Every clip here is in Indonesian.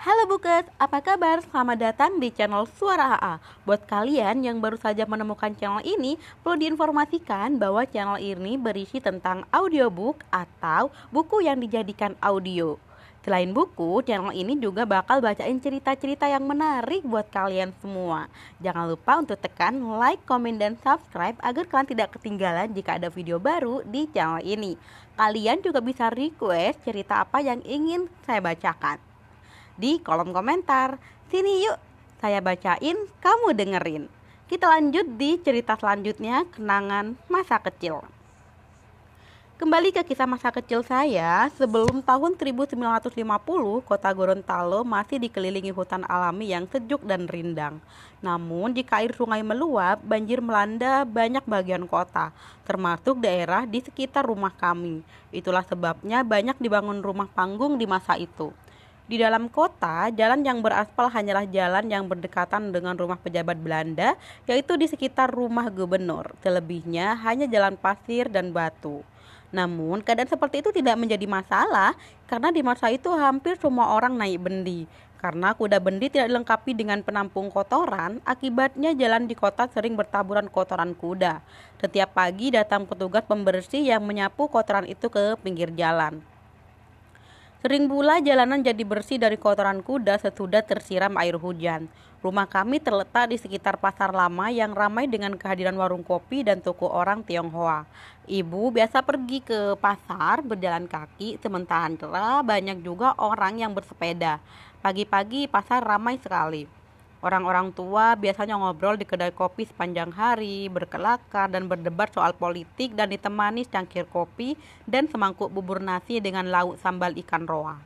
Halo Bukes, apa kabar? Selamat datang di channel Suara AA. Buat kalian yang baru saja menemukan channel ini, perlu diinformasikan bahwa channel ini berisi tentang audiobook atau buku yang dijadikan audio. Selain buku, channel ini juga bakal bacain cerita-cerita yang menarik buat kalian semua. Jangan lupa untuk tekan like, komen, dan subscribe agar kalian tidak ketinggalan jika ada video baru di channel ini. Kalian juga bisa request cerita apa yang ingin saya bacakan di kolom komentar. Sini yuk, saya bacain, kamu dengerin. Kita lanjut di cerita selanjutnya, kenangan masa kecil. Kembali ke kisah masa kecil saya, sebelum tahun 1950, kota Gorontalo masih dikelilingi hutan alami yang sejuk dan rindang. Namun, jika air sungai meluap, banjir melanda banyak bagian kota, termasuk daerah di sekitar rumah kami. Itulah sebabnya banyak dibangun rumah panggung di masa itu. Di dalam kota, jalan yang beraspal hanyalah jalan yang berdekatan dengan rumah pejabat Belanda, yaitu di sekitar rumah gubernur. Selebihnya hanya jalan pasir dan batu. Namun, keadaan seperti itu tidak menjadi masalah karena di masa itu hampir semua orang naik bendi. Karena kuda bendi tidak dilengkapi dengan penampung kotoran, akibatnya jalan di kota sering bertaburan kotoran kuda. Setiap pagi datang petugas pembersih yang menyapu kotoran itu ke pinggir jalan. Sering pula jalanan jadi bersih dari kotoran kuda sesudah tersiram air hujan. Rumah kami terletak di sekitar pasar lama yang ramai dengan kehadiran warung kopi dan toko orang Tionghoa. Ibu biasa pergi ke pasar berjalan kaki, sementara banyak juga orang yang bersepeda. Pagi-pagi pasar ramai sekali. Orang-orang tua biasanya ngobrol di kedai kopi sepanjang hari, berkelakar dan berdebat soal politik dan ditemani cangkir kopi dan semangkuk bubur nasi dengan lauk sambal ikan roa.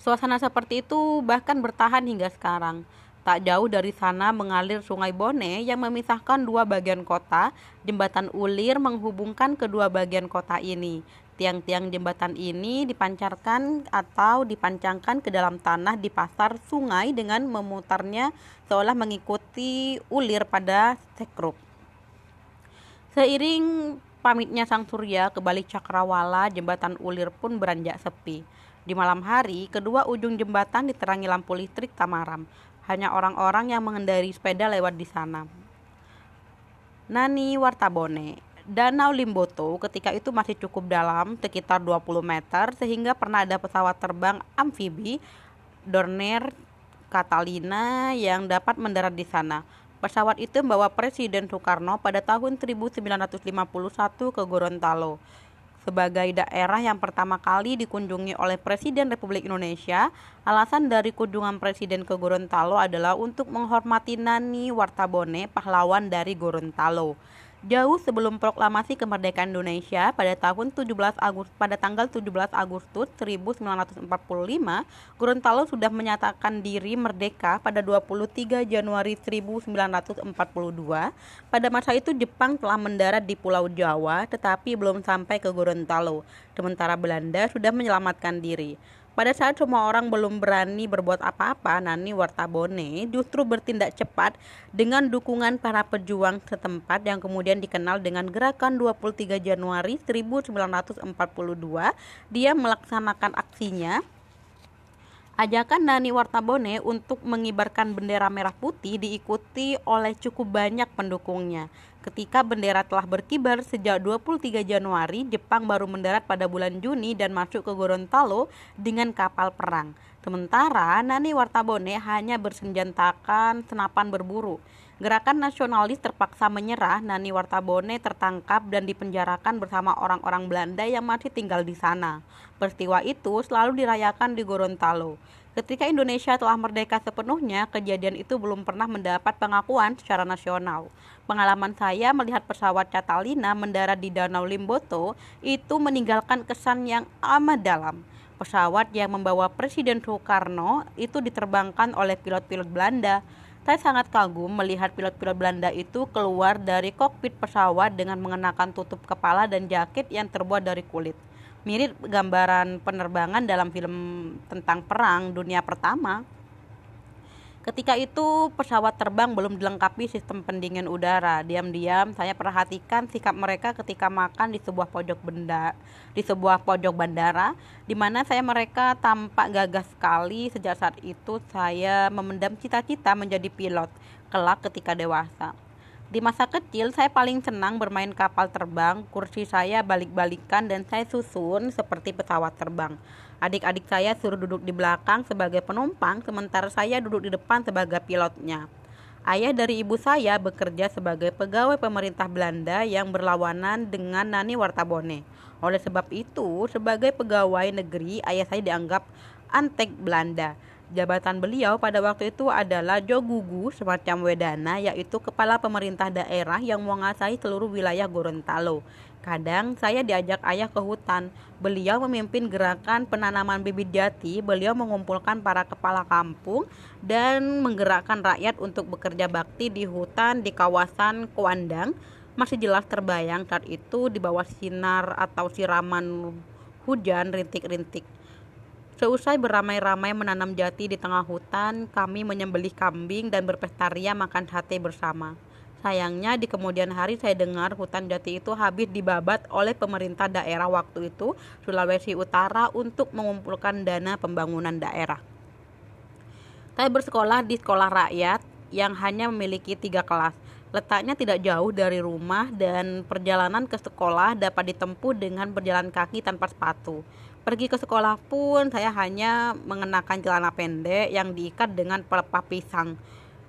Suasana seperti itu bahkan bertahan hingga sekarang. Tak jauh dari sana mengalir Sungai Bone yang memisahkan dua bagian kota. Jembatan ulir menghubungkan kedua bagian kota ini. Tiang-tiang jembatan ini dipancarkan atau dipancangkan ke dalam tanah di pasar sungai dengan memutarnya seolah mengikuti ulir pada sekrup. Seiring pamitnya sang surya ke balik cakrawala, jembatan ulir pun beranjak sepi. Di malam hari, kedua ujung jembatan diterangi lampu listrik tamaram. Hanya orang-orang yang mengendari sepeda lewat di sana. Nani Wartabone Danau Limboto ketika itu masih cukup dalam, sekitar 20 meter, sehingga pernah ada pesawat terbang amfibi Dornier Catalina yang dapat mendarat di sana. Pesawat itu membawa Presiden Soekarno pada tahun 1951 ke Gorontalo sebagai daerah yang pertama kali dikunjungi oleh Presiden Republik Indonesia. Alasan dari kunjungan Presiden ke Gorontalo adalah untuk menghormati Nani Wartabone, pahlawan dari Gorontalo. Jauh sebelum proklamasi kemerdekaan Indonesia pada tahun 17 Agustus pada tanggal 17 Agustus 1945, Gorontalo sudah menyatakan diri merdeka pada 23 Januari 1942. Pada masa itu Jepang telah mendarat di Pulau Jawa tetapi belum sampai ke Gorontalo, sementara Belanda sudah menyelamatkan diri. Pada saat semua orang belum berani berbuat apa-apa, Nani Wartabone justru bertindak cepat dengan dukungan para pejuang setempat yang kemudian dikenal dengan Gerakan 23 Januari 1942. Dia melaksanakan aksinya Ajakan Nani Wartabone untuk mengibarkan bendera merah putih diikuti oleh cukup banyak pendukungnya. Ketika bendera telah berkibar sejak 23 Januari, Jepang baru mendarat pada bulan Juni dan masuk ke Gorontalo dengan kapal perang. Sementara Nani Wartabone hanya bersenjatakan senapan berburu. Gerakan nasionalis terpaksa menyerah, Nani Wartabone tertangkap dan dipenjarakan bersama orang-orang Belanda yang masih tinggal di sana. Peristiwa itu selalu dirayakan di Gorontalo. Ketika Indonesia telah merdeka sepenuhnya, kejadian itu belum pernah mendapat pengakuan secara nasional. Pengalaman saya melihat pesawat Catalina mendarat di Danau Limboto itu meninggalkan kesan yang amat dalam. Pesawat yang membawa Presiden Soekarno itu diterbangkan oleh pilot-pilot Belanda saya sangat kagum melihat pilot-pilot Belanda itu keluar dari kokpit pesawat dengan mengenakan tutup kepala dan jaket yang terbuat dari kulit. Mirip gambaran penerbangan dalam film tentang perang dunia pertama. Ketika itu pesawat terbang belum dilengkapi sistem pendingin udara. Diam-diam saya perhatikan sikap mereka ketika makan di sebuah pojok benda di sebuah pojok bandara di mana saya mereka tampak gagah sekali. Sejak saat itu saya memendam cita-cita menjadi pilot kelak ketika dewasa. Di masa kecil, saya paling senang bermain kapal terbang. Kursi saya balik-balikan dan saya susun seperti pesawat terbang. Adik-adik saya suruh duduk di belakang sebagai penumpang, sementara saya duduk di depan sebagai pilotnya. Ayah dari ibu saya bekerja sebagai pegawai pemerintah Belanda yang berlawanan dengan Nani Wartabone. Oleh sebab itu, sebagai pegawai negeri, ayah saya dianggap antek Belanda. Jabatan beliau pada waktu itu adalah Jogugu semacam Wedana yaitu kepala pemerintah daerah yang menguasai seluruh wilayah Gorontalo. Kadang saya diajak ayah ke hutan. Beliau memimpin gerakan penanaman bibit jati. Beliau mengumpulkan para kepala kampung dan menggerakkan rakyat untuk bekerja bakti di hutan di kawasan Kuandang. Masih jelas terbayang saat itu di bawah sinar atau siraman hujan rintik-rintik. Seusai beramai-ramai menanam jati di tengah hutan, kami menyembelih kambing dan berpestaria makan sate bersama. Sayangnya di kemudian hari saya dengar hutan jati itu habis dibabat oleh pemerintah daerah waktu itu, Sulawesi Utara, untuk mengumpulkan dana pembangunan daerah. Saya bersekolah di sekolah rakyat yang hanya memiliki tiga kelas. Letaknya tidak jauh dari rumah dan perjalanan ke sekolah dapat ditempuh dengan berjalan kaki tanpa sepatu. Pergi ke sekolah pun saya hanya mengenakan celana pendek yang diikat dengan pelepah pisang.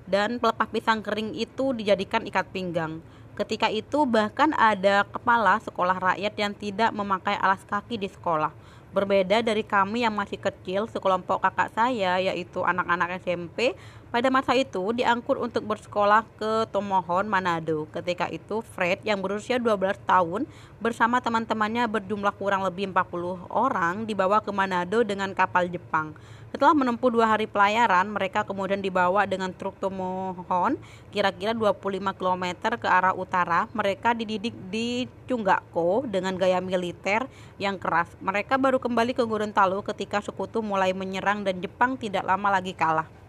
Dan pelepah pisang kering itu dijadikan ikat pinggang. Ketika itu bahkan ada kepala sekolah rakyat yang tidak memakai alas kaki di sekolah. Berbeda dari kami yang masih kecil, sekelompok kakak saya yaitu anak-anak SMP pada masa itu diangkut untuk bersekolah ke Tomohon, Manado. Ketika itu Fred yang berusia 12 tahun bersama teman-temannya berjumlah kurang lebih 40 orang dibawa ke Manado dengan kapal Jepang. Setelah menempuh dua hari pelayaran, mereka kemudian dibawa dengan truk Tomohon kira-kira 25 km ke arah utara. Mereka dididik di Cunggako dengan gaya militer yang keras. Mereka baru kembali ke Gorontalo ketika sekutu mulai menyerang dan Jepang tidak lama lagi kalah.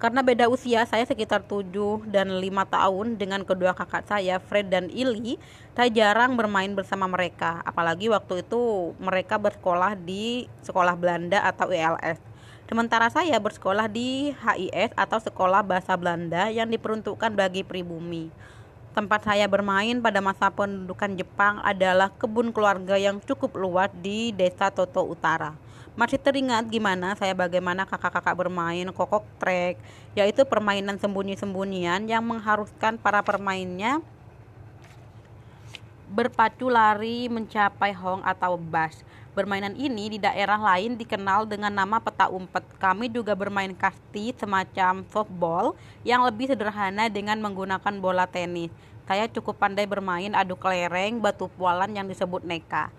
Karena beda usia, saya sekitar 7 dan 5 tahun dengan kedua kakak saya, Fred dan Ili, saya jarang bermain bersama mereka. Apalagi waktu itu mereka bersekolah di sekolah Belanda atau ILS. Sementara saya bersekolah di HIS atau Sekolah Bahasa Belanda yang diperuntukkan bagi pribumi. Tempat saya bermain pada masa pendudukan Jepang adalah kebun keluarga yang cukup luas di Desa Toto Utara. Masih teringat gimana saya bagaimana kakak-kakak bermain kokok trek, yaitu permainan sembunyi-sembunyian yang mengharuskan para permainnya berpacu lari mencapai hong atau bas. Permainan ini di daerah lain dikenal dengan nama peta umpet. Kami juga bermain kasti semacam softball yang lebih sederhana dengan menggunakan bola tenis. Saya cukup pandai bermain adu kelereng, batu pualan yang disebut neka.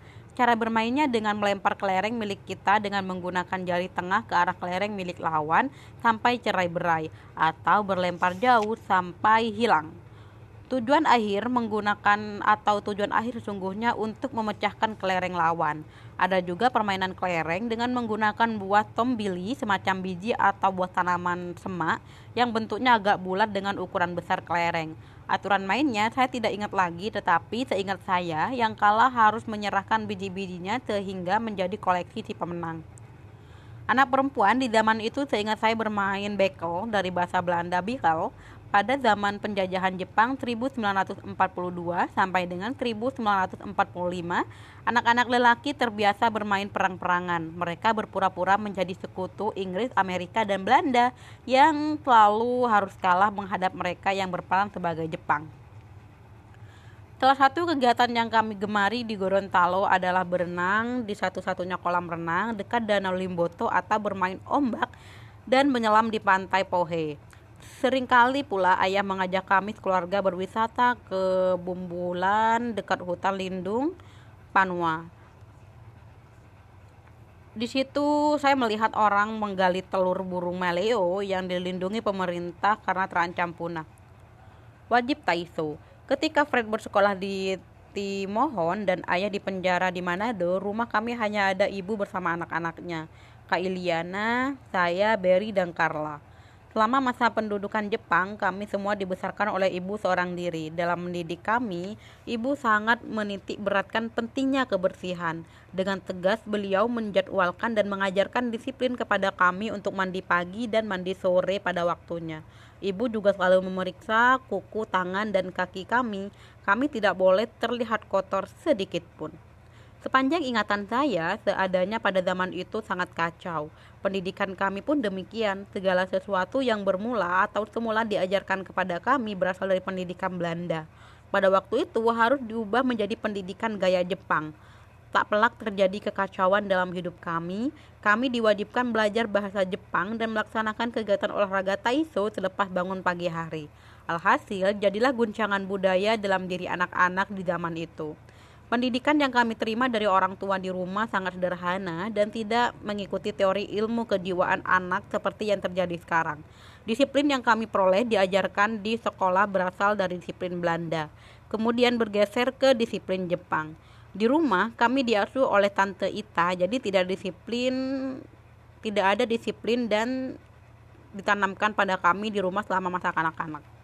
Cara bermainnya dengan melempar kelereng milik kita dengan menggunakan jari tengah ke arah kelereng milik lawan sampai cerai berai atau berlempar jauh sampai hilang. Tujuan akhir menggunakan atau tujuan akhir sesungguhnya untuk memecahkan kelereng lawan. Ada juga permainan kelereng dengan menggunakan buah tombili semacam biji atau buah tanaman semak yang bentuknya agak bulat dengan ukuran besar kelereng. Aturan mainnya saya tidak ingat lagi, tetapi seingat saya yang kalah harus menyerahkan biji-bijinya sehingga menjadi koleksi si pemenang. Anak perempuan di zaman itu seingat saya bermain bekel dari bahasa Belanda bikel pada zaman penjajahan Jepang 1942 sampai dengan 1945, anak-anak lelaki terbiasa bermain perang-perangan. Mereka berpura-pura menjadi sekutu Inggris, Amerika, dan Belanda yang selalu harus kalah menghadap mereka yang berperang sebagai Jepang. Salah satu kegiatan yang kami gemari di Gorontalo adalah berenang di satu-satunya kolam renang dekat Danau Limboto atau bermain ombak dan menyelam di pantai Pohe. Seringkali pula ayah mengajak kami keluarga berwisata ke Bumbulan dekat hutan lindung Panua. Di situ saya melihat orang menggali telur burung meleo yang dilindungi pemerintah karena terancam punah. Wajib Taiso. Ketika Fred bersekolah di Timohon dan ayah di penjara di Manado, rumah kami hanya ada ibu bersama anak-anaknya, Kak Iliana, saya, Berry, dan Carla. Selama masa pendudukan Jepang, kami semua dibesarkan oleh ibu seorang diri. Dalam mendidik kami, ibu sangat menitik beratkan pentingnya kebersihan. Dengan tegas, beliau menjadwalkan dan mengajarkan disiplin kepada kami untuk mandi pagi dan mandi sore pada waktunya. Ibu juga selalu memeriksa kuku, tangan, dan kaki kami. Kami tidak boleh terlihat kotor sedikit pun. Sepanjang ingatan saya, seadanya pada zaman itu sangat kacau. Pendidikan kami pun demikian. Segala sesuatu yang bermula atau semula diajarkan kepada kami berasal dari pendidikan Belanda. Pada waktu itu harus diubah menjadi pendidikan gaya Jepang. Tak pelak terjadi kekacauan dalam hidup kami. Kami diwajibkan belajar bahasa Jepang dan melaksanakan kegiatan olahraga Taiso selepas bangun pagi hari. Alhasil, jadilah guncangan budaya dalam diri anak-anak di zaman itu. Pendidikan yang kami terima dari orang tua di rumah sangat sederhana dan tidak mengikuti teori ilmu kejiwaan anak seperti yang terjadi sekarang. Disiplin yang kami peroleh diajarkan di sekolah berasal dari disiplin Belanda, kemudian bergeser ke disiplin Jepang. Di rumah kami diasuh oleh tante Ita, jadi tidak disiplin, tidak ada disiplin dan ditanamkan pada kami di rumah selama masa kanak-kanak.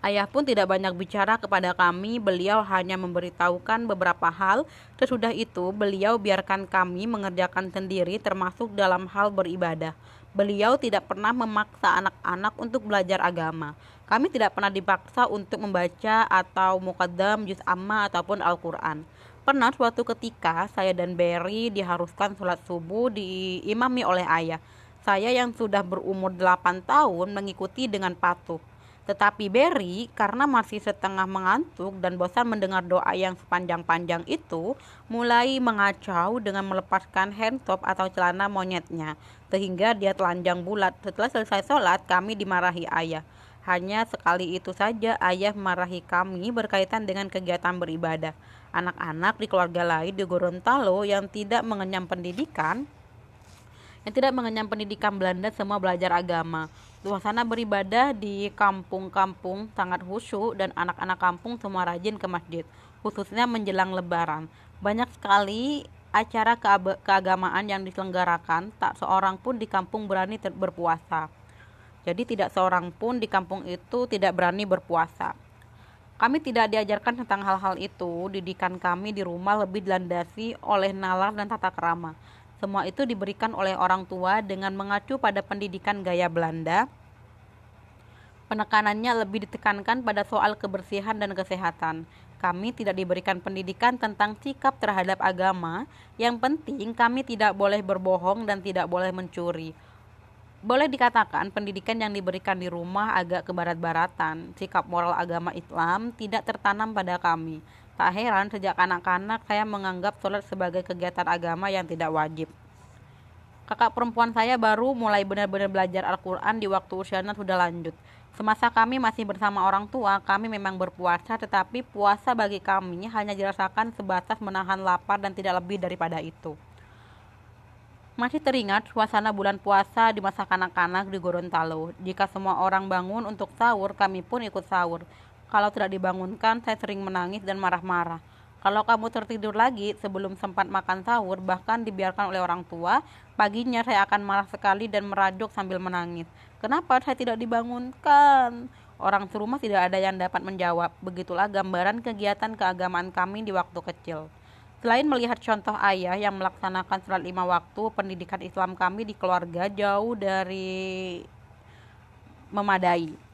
Ayah pun tidak banyak bicara kepada kami, beliau hanya memberitahukan beberapa hal. Sesudah itu, beliau biarkan kami mengerjakan sendiri termasuk dalam hal beribadah. Beliau tidak pernah memaksa anak-anak untuk belajar agama. Kami tidak pernah dipaksa untuk membaca atau mukaddam, juz amma ataupun Al-Quran. Pernah suatu ketika saya dan Berry diharuskan sholat subuh diimami oleh ayah. Saya yang sudah berumur 8 tahun mengikuti dengan patuh. Tetapi Berry karena masih setengah mengantuk dan bosan mendengar doa yang sepanjang-panjang itu, mulai mengacau dengan melepaskan top atau celana monyetnya, sehingga dia telanjang bulat. Setelah selesai sholat, kami dimarahi ayah. Hanya sekali itu saja ayah marahi kami berkaitan dengan kegiatan beribadah. Anak-anak di keluarga lain di Gorontalo yang tidak mengenyam pendidikan yang tidak mengenyam pendidikan Belanda semua belajar agama. Suasana beribadah di kampung-kampung sangat khusyuk dan anak-anak kampung semua rajin ke masjid, khususnya menjelang lebaran. Banyak sekali acara keagamaan yang diselenggarakan, tak seorang pun di kampung berani berpuasa. Jadi tidak seorang pun di kampung itu tidak berani berpuasa. Kami tidak diajarkan tentang hal-hal itu, didikan kami di rumah lebih dilandasi oleh nalar dan tata kerama. Semua itu diberikan oleh orang tua dengan mengacu pada pendidikan gaya Belanda. Penekanannya lebih ditekankan pada soal kebersihan dan kesehatan. Kami tidak diberikan pendidikan tentang sikap terhadap agama. Yang penting, kami tidak boleh berbohong dan tidak boleh mencuri. Boleh dikatakan pendidikan yang diberikan di rumah agak kebarat-baratan. Sikap moral agama Islam tidak tertanam pada kami. Tak heran sejak anak-anak saya menganggap sholat sebagai kegiatan agama yang tidak wajib. Kakak perempuan saya baru mulai benar-benar belajar Al-Quran di waktu usianya sudah lanjut. Semasa kami masih bersama orang tua, kami memang berpuasa, tetapi puasa bagi kami hanya dirasakan sebatas menahan lapar dan tidak lebih daripada itu. Masih teringat suasana bulan puasa di masa kanak-kanak di Gorontalo. Jika semua orang bangun untuk sahur, kami pun ikut sahur. Kalau tidak dibangunkan, saya sering menangis dan marah-marah. Kalau kamu tertidur lagi sebelum sempat makan sahur, bahkan dibiarkan oleh orang tua, paginya saya akan marah sekali dan merajuk sambil menangis. Kenapa saya tidak dibangunkan? Orang serumah tidak ada yang dapat menjawab. Begitulah gambaran kegiatan keagamaan kami di waktu kecil. Selain melihat contoh ayah yang melaksanakan sholat lima waktu, pendidikan Islam kami di keluarga jauh dari memadai.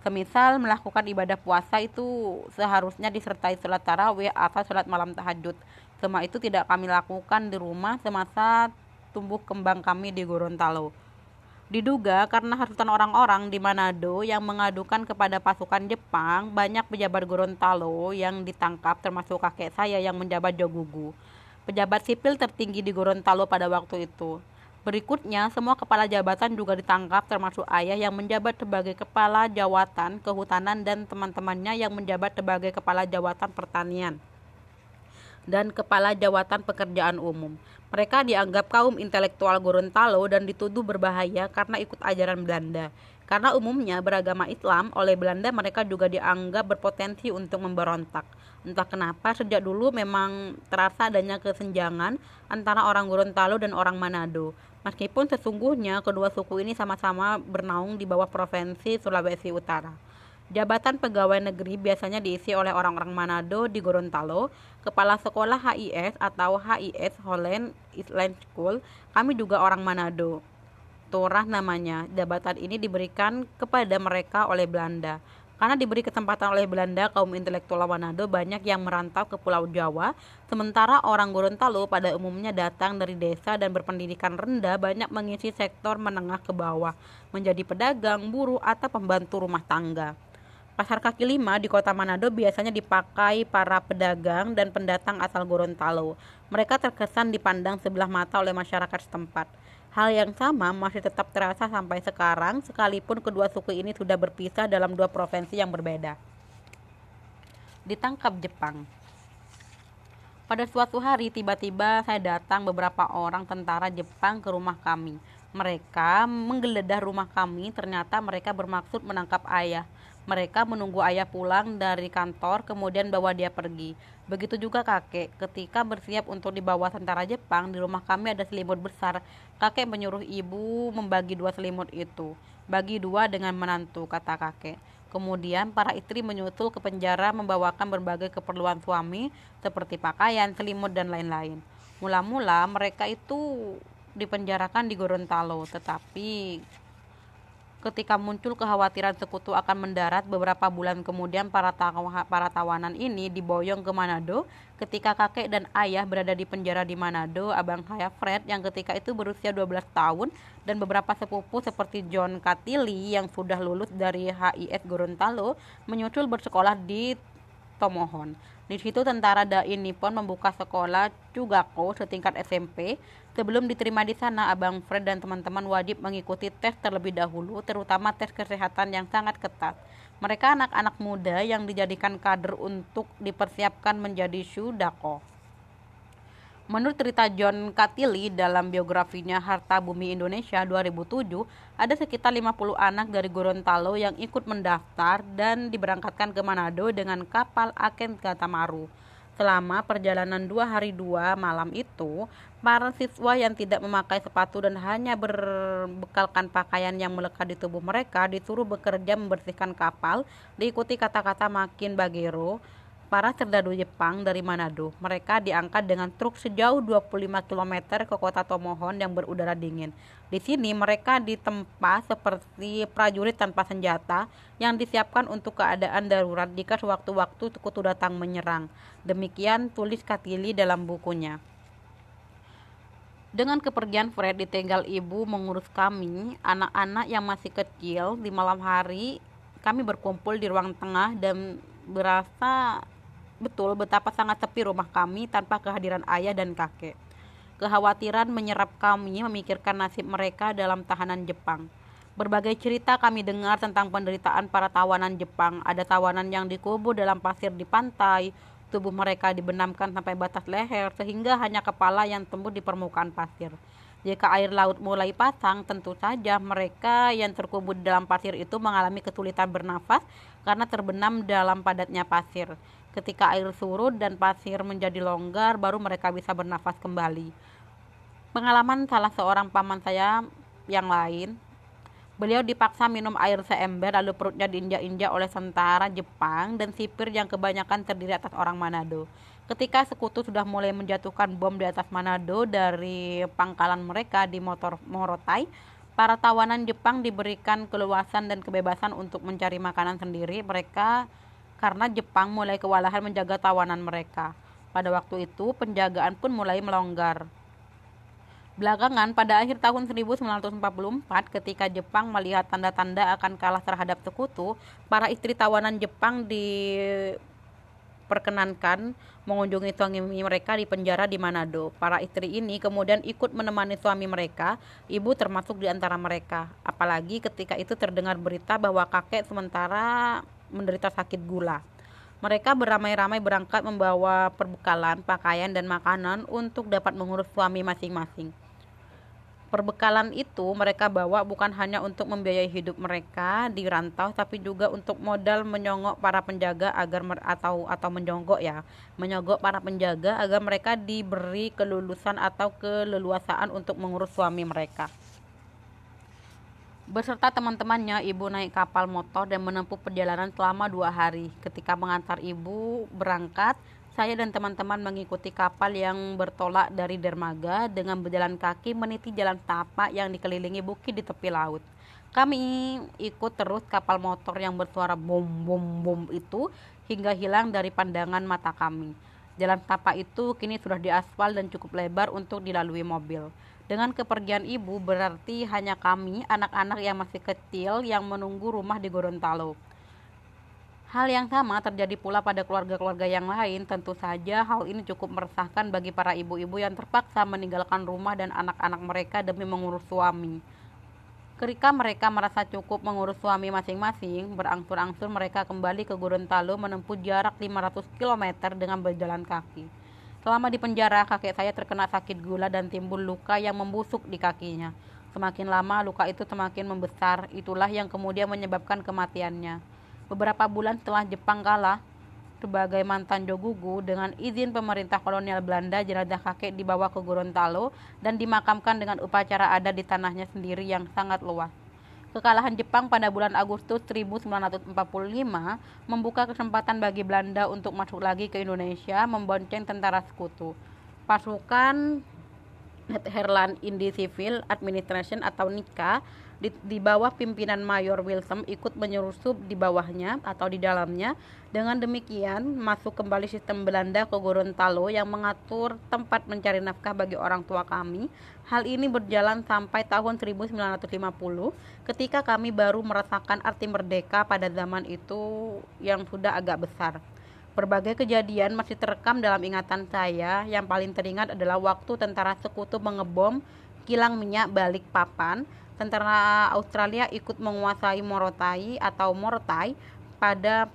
Semisal melakukan ibadah puasa itu seharusnya disertai sholat tarawih atau sholat malam tahajud. Semua itu tidak kami lakukan di rumah semasa tumbuh kembang kami di Gorontalo. Diduga karena hasutan orang-orang di Manado yang mengadukan kepada pasukan Jepang, banyak pejabat Gorontalo yang ditangkap termasuk kakek saya yang menjabat Jogugu. Pejabat sipil tertinggi di Gorontalo pada waktu itu. Berikutnya, semua kepala jabatan juga ditangkap termasuk ayah yang menjabat sebagai kepala jawatan kehutanan dan teman-temannya yang menjabat sebagai kepala jawatan pertanian dan kepala jawatan pekerjaan umum. Mereka dianggap kaum intelektual Gorontalo dan dituduh berbahaya karena ikut ajaran Belanda. Karena umumnya beragama Islam, oleh Belanda mereka juga dianggap berpotensi untuk memberontak. Entah kenapa sejak dulu memang terasa adanya kesenjangan antara orang Gorontalo dan orang Manado. Meskipun sesungguhnya kedua suku ini sama-sama bernaung di bawah provinsi Sulawesi Utara. Jabatan pegawai negeri biasanya diisi oleh orang-orang Manado di Gorontalo, kepala sekolah HIS atau HIS Holland Island School, kami juga orang Manado. Torah namanya, jabatan ini diberikan kepada mereka oleh Belanda. Karena diberi kesempatan oleh Belanda, kaum intelektual Manado banyak yang merantau ke Pulau Jawa, sementara orang Gorontalo pada umumnya datang dari desa dan berpendidikan rendah banyak mengisi sektor menengah ke bawah, menjadi pedagang, buruh, atau pembantu rumah tangga. Pasar kaki lima di kota Manado biasanya dipakai para pedagang dan pendatang asal Gorontalo. Mereka terkesan dipandang sebelah mata oleh masyarakat setempat. Hal yang sama masih tetap terasa sampai sekarang, sekalipun kedua suku ini sudah berpisah dalam dua provinsi yang berbeda. Ditangkap Jepang. Pada suatu hari, tiba-tiba saya datang beberapa orang tentara Jepang ke rumah kami. Mereka menggeledah rumah kami, ternyata mereka bermaksud menangkap ayah. Mereka menunggu ayah pulang dari kantor, kemudian bawa dia pergi. Begitu juga kakek. Ketika bersiap untuk dibawa tentara Jepang, di rumah kami ada selimut besar. Kakek menyuruh ibu membagi dua selimut itu. Bagi dua dengan menantu, kata kakek. Kemudian para istri menyusul ke penjara membawakan berbagai keperluan suami seperti pakaian, selimut, dan lain-lain. Mula-mula mereka itu dipenjarakan di Gorontalo, tetapi ketika muncul kekhawatiran sekutu akan mendarat beberapa bulan kemudian para, para tawanan ini diboyong ke Manado ketika kakek dan ayah berada di penjara di Manado abang saya Fred yang ketika itu berusia 12 tahun dan beberapa sepupu seperti John Katili yang sudah lulus dari HIS Gorontalo menyusul bersekolah di Tomohon. Di situ tentara Dai Nippon membuka sekolah Cugako setingkat SMP Sebelum diterima di sana, Abang Fred dan teman-teman wajib mengikuti tes terlebih dahulu, terutama tes kesehatan yang sangat ketat. Mereka anak-anak muda yang dijadikan kader untuk dipersiapkan menjadi Shudako. Menurut cerita John Katili dalam biografinya Harta Bumi Indonesia 2007, ada sekitar 50 anak dari Gorontalo yang ikut mendaftar dan diberangkatkan ke Manado dengan kapal Aken Gatamaru. Selama perjalanan dua hari dua malam itu, para siswa yang tidak memakai sepatu dan hanya berbekalkan pakaian yang melekat di tubuh mereka disuruh bekerja membersihkan kapal, diikuti kata-kata makin bagero, para serdadu Jepang dari Manado. Mereka diangkat dengan truk sejauh 25 km ke kota Tomohon yang berudara dingin. Di sini mereka ditempa seperti prajurit tanpa senjata yang disiapkan untuk keadaan darurat jika sewaktu-waktu sekutu datang menyerang. Demikian tulis Katili dalam bukunya. Dengan kepergian Fred ditinggal ibu mengurus kami, anak-anak yang masih kecil di malam hari kami berkumpul di ruang tengah dan berasa betul betapa sangat sepi rumah kami tanpa kehadiran ayah dan kakek. Kekhawatiran menyerap kami memikirkan nasib mereka dalam tahanan Jepang. Berbagai cerita kami dengar tentang penderitaan para tawanan Jepang. Ada tawanan yang dikubur dalam pasir di pantai, tubuh mereka dibenamkan sampai batas leher sehingga hanya kepala yang tumbuh di permukaan pasir. Jika air laut mulai pasang, tentu saja mereka yang terkubur dalam pasir itu mengalami kesulitan bernafas karena terbenam dalam padatnya pasir. Ketika air surut dan pasir menjadi longgar, baru mereka bisa bernafas kembali. Pengalaman salah seorang paman saya yang lain, beliau dipaksa minum air seember lalu perutnya diinjak-injak oleh tentara Jepang dan sipir yang kebanyakan terdiri atas orang Manado. Ketika sekutu sudah mulai menjatuhkan bom di atas Manado dari pangkalan mereka di motor Morotai, para tawanan Jepang diberikan keluasan dan kebebasan untuk mencari makanan sendiri. Mereka karena Jepang mulai kewalahan menjaga tawanan mereka. Pada waktu itu, penjagaan pun mulai melonggar. Belakangan, pada akhir tahun 1944, ketika Jepang melihat tanda-tanda akan kalah terhadap sekutu, para istri tawanan Jepang diperkenankan mengunjungi suami mereka di penjara di Manado. Para istri ini kemudian ikut menemani suami mereka, ibu termasuk di antara mereka. Apalagi ketika itu terdengar berita bahwa kakek sementara menderita sakit gula. Mereka beramai-ramai berangkat membawa perbekalan, pakaian, dan makanan untuk dapat mengurus suami masing-masing. Perbekalan itu mereka bawa bukan hanya untuk membiayai hidup mereka di rantau tapi juga untuk modal menyongok para penjaga agar atau atau menyogok ya, menyogok para penjaga agar mereka diberi kelulusan atau keleluasaan untuk mengurus suami mereka. Beserta teman-temannya, ibu naik kapal motor dan menempuh perjalanan selama dua hari. Ketika mengantar ibu berangkat, saya dan teman-teman mengikuti kapal yang bertolak dari dermaga dengan berjalan kaki meniti jalan tapak yang dikelilingi bukit di tepi laut. Kami ikut terus kapal motor yang bersuara bom bom bom itu hingga hilang dari pandangan mata kami. Jalan tapak itu kini sudah diaspal dan cukup lebar untuk dilalui mobil. Dengan kepergian ibu berarti hanya kami, anak-anak yang masih kecil yang menunggu rumah di Gorontalo. Hal yang sama terjadi pula pada keluarga-keluarga yang lain. Tentu saja hal ini cukup meresahkan bagi para ibu-ibu yang terpaksa meninggalkan rumah dan anak-anak mereka demi mengurus suami. Ketika mereka merasa cukup mengurus suami masing-masing, berangsur-angsur mereka kembali ke Gorontalo menempuh jarak 500 km dengan berjalan kaki. Selama di penjara, kakek saya terkena sakit gula dan timbul luka yang membusuk di kakinya. Semakin lama luka itu semakin membesar, itulah yang kemudian menyebabkan kematiannya. Beberapa bulan setelah Jepang kalah sebagai mantan Jogugu dengan izin pemerintah kolonial Belanda jenazah kakek dibawa ke Gorontalo dan dimakamkan dengan upacara adat di tanahnya sendiri yang sangat luas. Kekalahan Jepang pada bulan Agustus 1945 membuka kesempatan bagi Belanda untuk masuk lagi ke Indonesia membonceng tentara sekutu. Pasukan Netherlands Indie Civil Administration atau NICA di, di bawah pimpinan Mayor Wilson ikut menyerusup di bawahnya atau di dalamnya. Dengan demikian, masuk kembali sistem Belanda ke Gorontalo yang mengatur tempat mencari nafkah bagi orang tua kami. Hal ini berjalan sampai tahun 1950 ketika kami baru merasakan arti merdeka pada zaman itu yang sudah agak besar. Berbagai kejadian masih terekam dalam ingatan saya. Yang paling teringat adalah waktu tentara sekutu mengebom kilang minyak balik papan tentara Australia ikut menguasai Morotai atau Morotai pada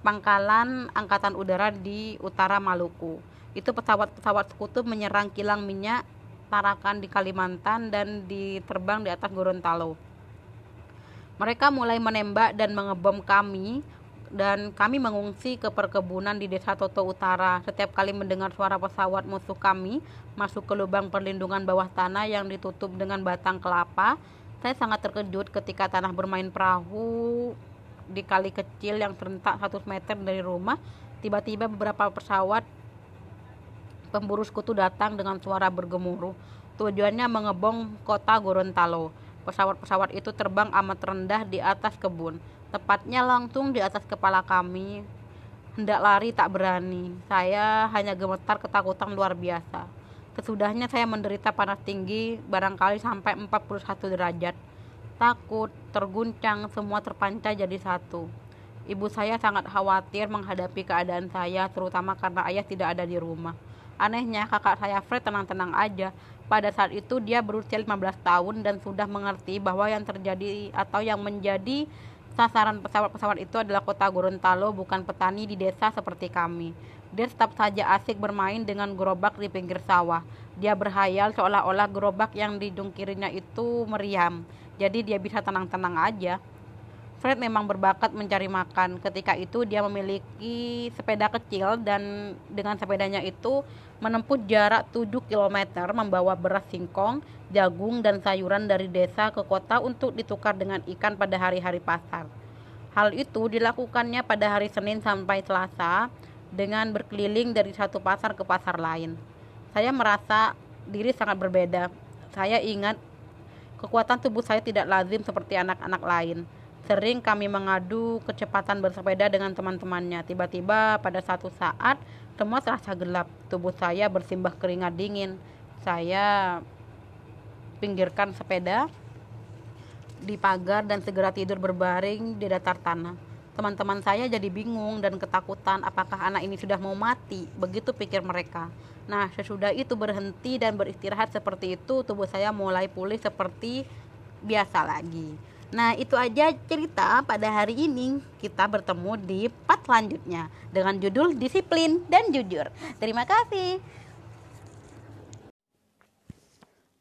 pangkalan angkatan udara di utara Maluku. Itu pesawat-pesawat sekutu menyerang kilang minyak Tarakan di Kalimantan dan diterbang di atas Gorontalo. Mereka mulai menembak dan mengebom kami dan kami mengungsi ke perkebunan di Desa Toto Utara. Setiap kali mendengar suara pesawat musuh kami masuk ke lubang perlindungan bawah tanah yang ditutup dengan batang kelapa, saya sangat terkejut ketika tanah bermain perahu di kali kecil yang terletak 100 meter dari rumah. Tiba-tiba beberapa pesawat pemburu sekutu datang dengan suara bergemuruh. Tujuannya mengebom kota Gorontalo. Pesawat-pesawat itu terbang amat rendah di atas kebun tepatnya langsung di atas kepala kami. Hendak lari tak berani, saya hanya gemetar ketakutan luar biasa. Kesudahnya saya menderita panas tinggi, barangkali sampai 41 derajat. Takut, terguncang, semua terpancar jadi satu. Ibu saya sangat khawatir menghadapi keadaan saya, terutama karena ayah tidak ada di rumah. Anehnya, kakak saya Fred tenang-tenang aja. Pada saat itu dia berusia 15 tahun dan sudah mengerti bahwa yang terjadi atau yang menjadi Sasaran pesawat-pesawat itu adalah kota Gorontalo, bukan petani di desa seperti kami. Dia tetap saja asik bermain dengan gerobak di pinggir sawah. Dia berhayal seolah-olah gerobak yang didungkirinya itu meriam. Jadi dia bisa tenang-tenang aja. Fred memang berbakat mencari makan. Ketika itu dia memiliki sepeda kecil dan dengan sepedanya itu menempuh jarak 7 km membawa beras singkong, jagung, dan sayuran dari desa ke kota untuk ditukar dengan ikan pada hari-hari pasar. Hal itu dilakukannya pada hari Senin sampai Selasa dengan berkeliling dari satu pasar ke pasar lain. Saya merasa diri sangat berbeda. Saya ingat kekuatan tubuh saya tidak lazim seperti anak-anak lain. Sering kami mengadu kecepatan bersepeda dengan teman-temannya. Tiba-tiba pada satu saat semua terasa gelap. Tubuh saya bersimbah keringat dingin. Saya pinggirkan sepeda di pagar dan segera tidur berbaring di datar tanah. Teman-teman saya jadi bingung dan ketakutan apakah anak ini sudah mau mati. Begitu pikir mereka. Nah, sesudah itu berhenti dan beristirahat seperti itu, tubuh saya mulai pulih seperti biasa lagi. Nah, itu aja cerita pada hari ini. Kita bertemu di part selanjutnya dengan judul Disiplin dan Jujur. Terima kasih.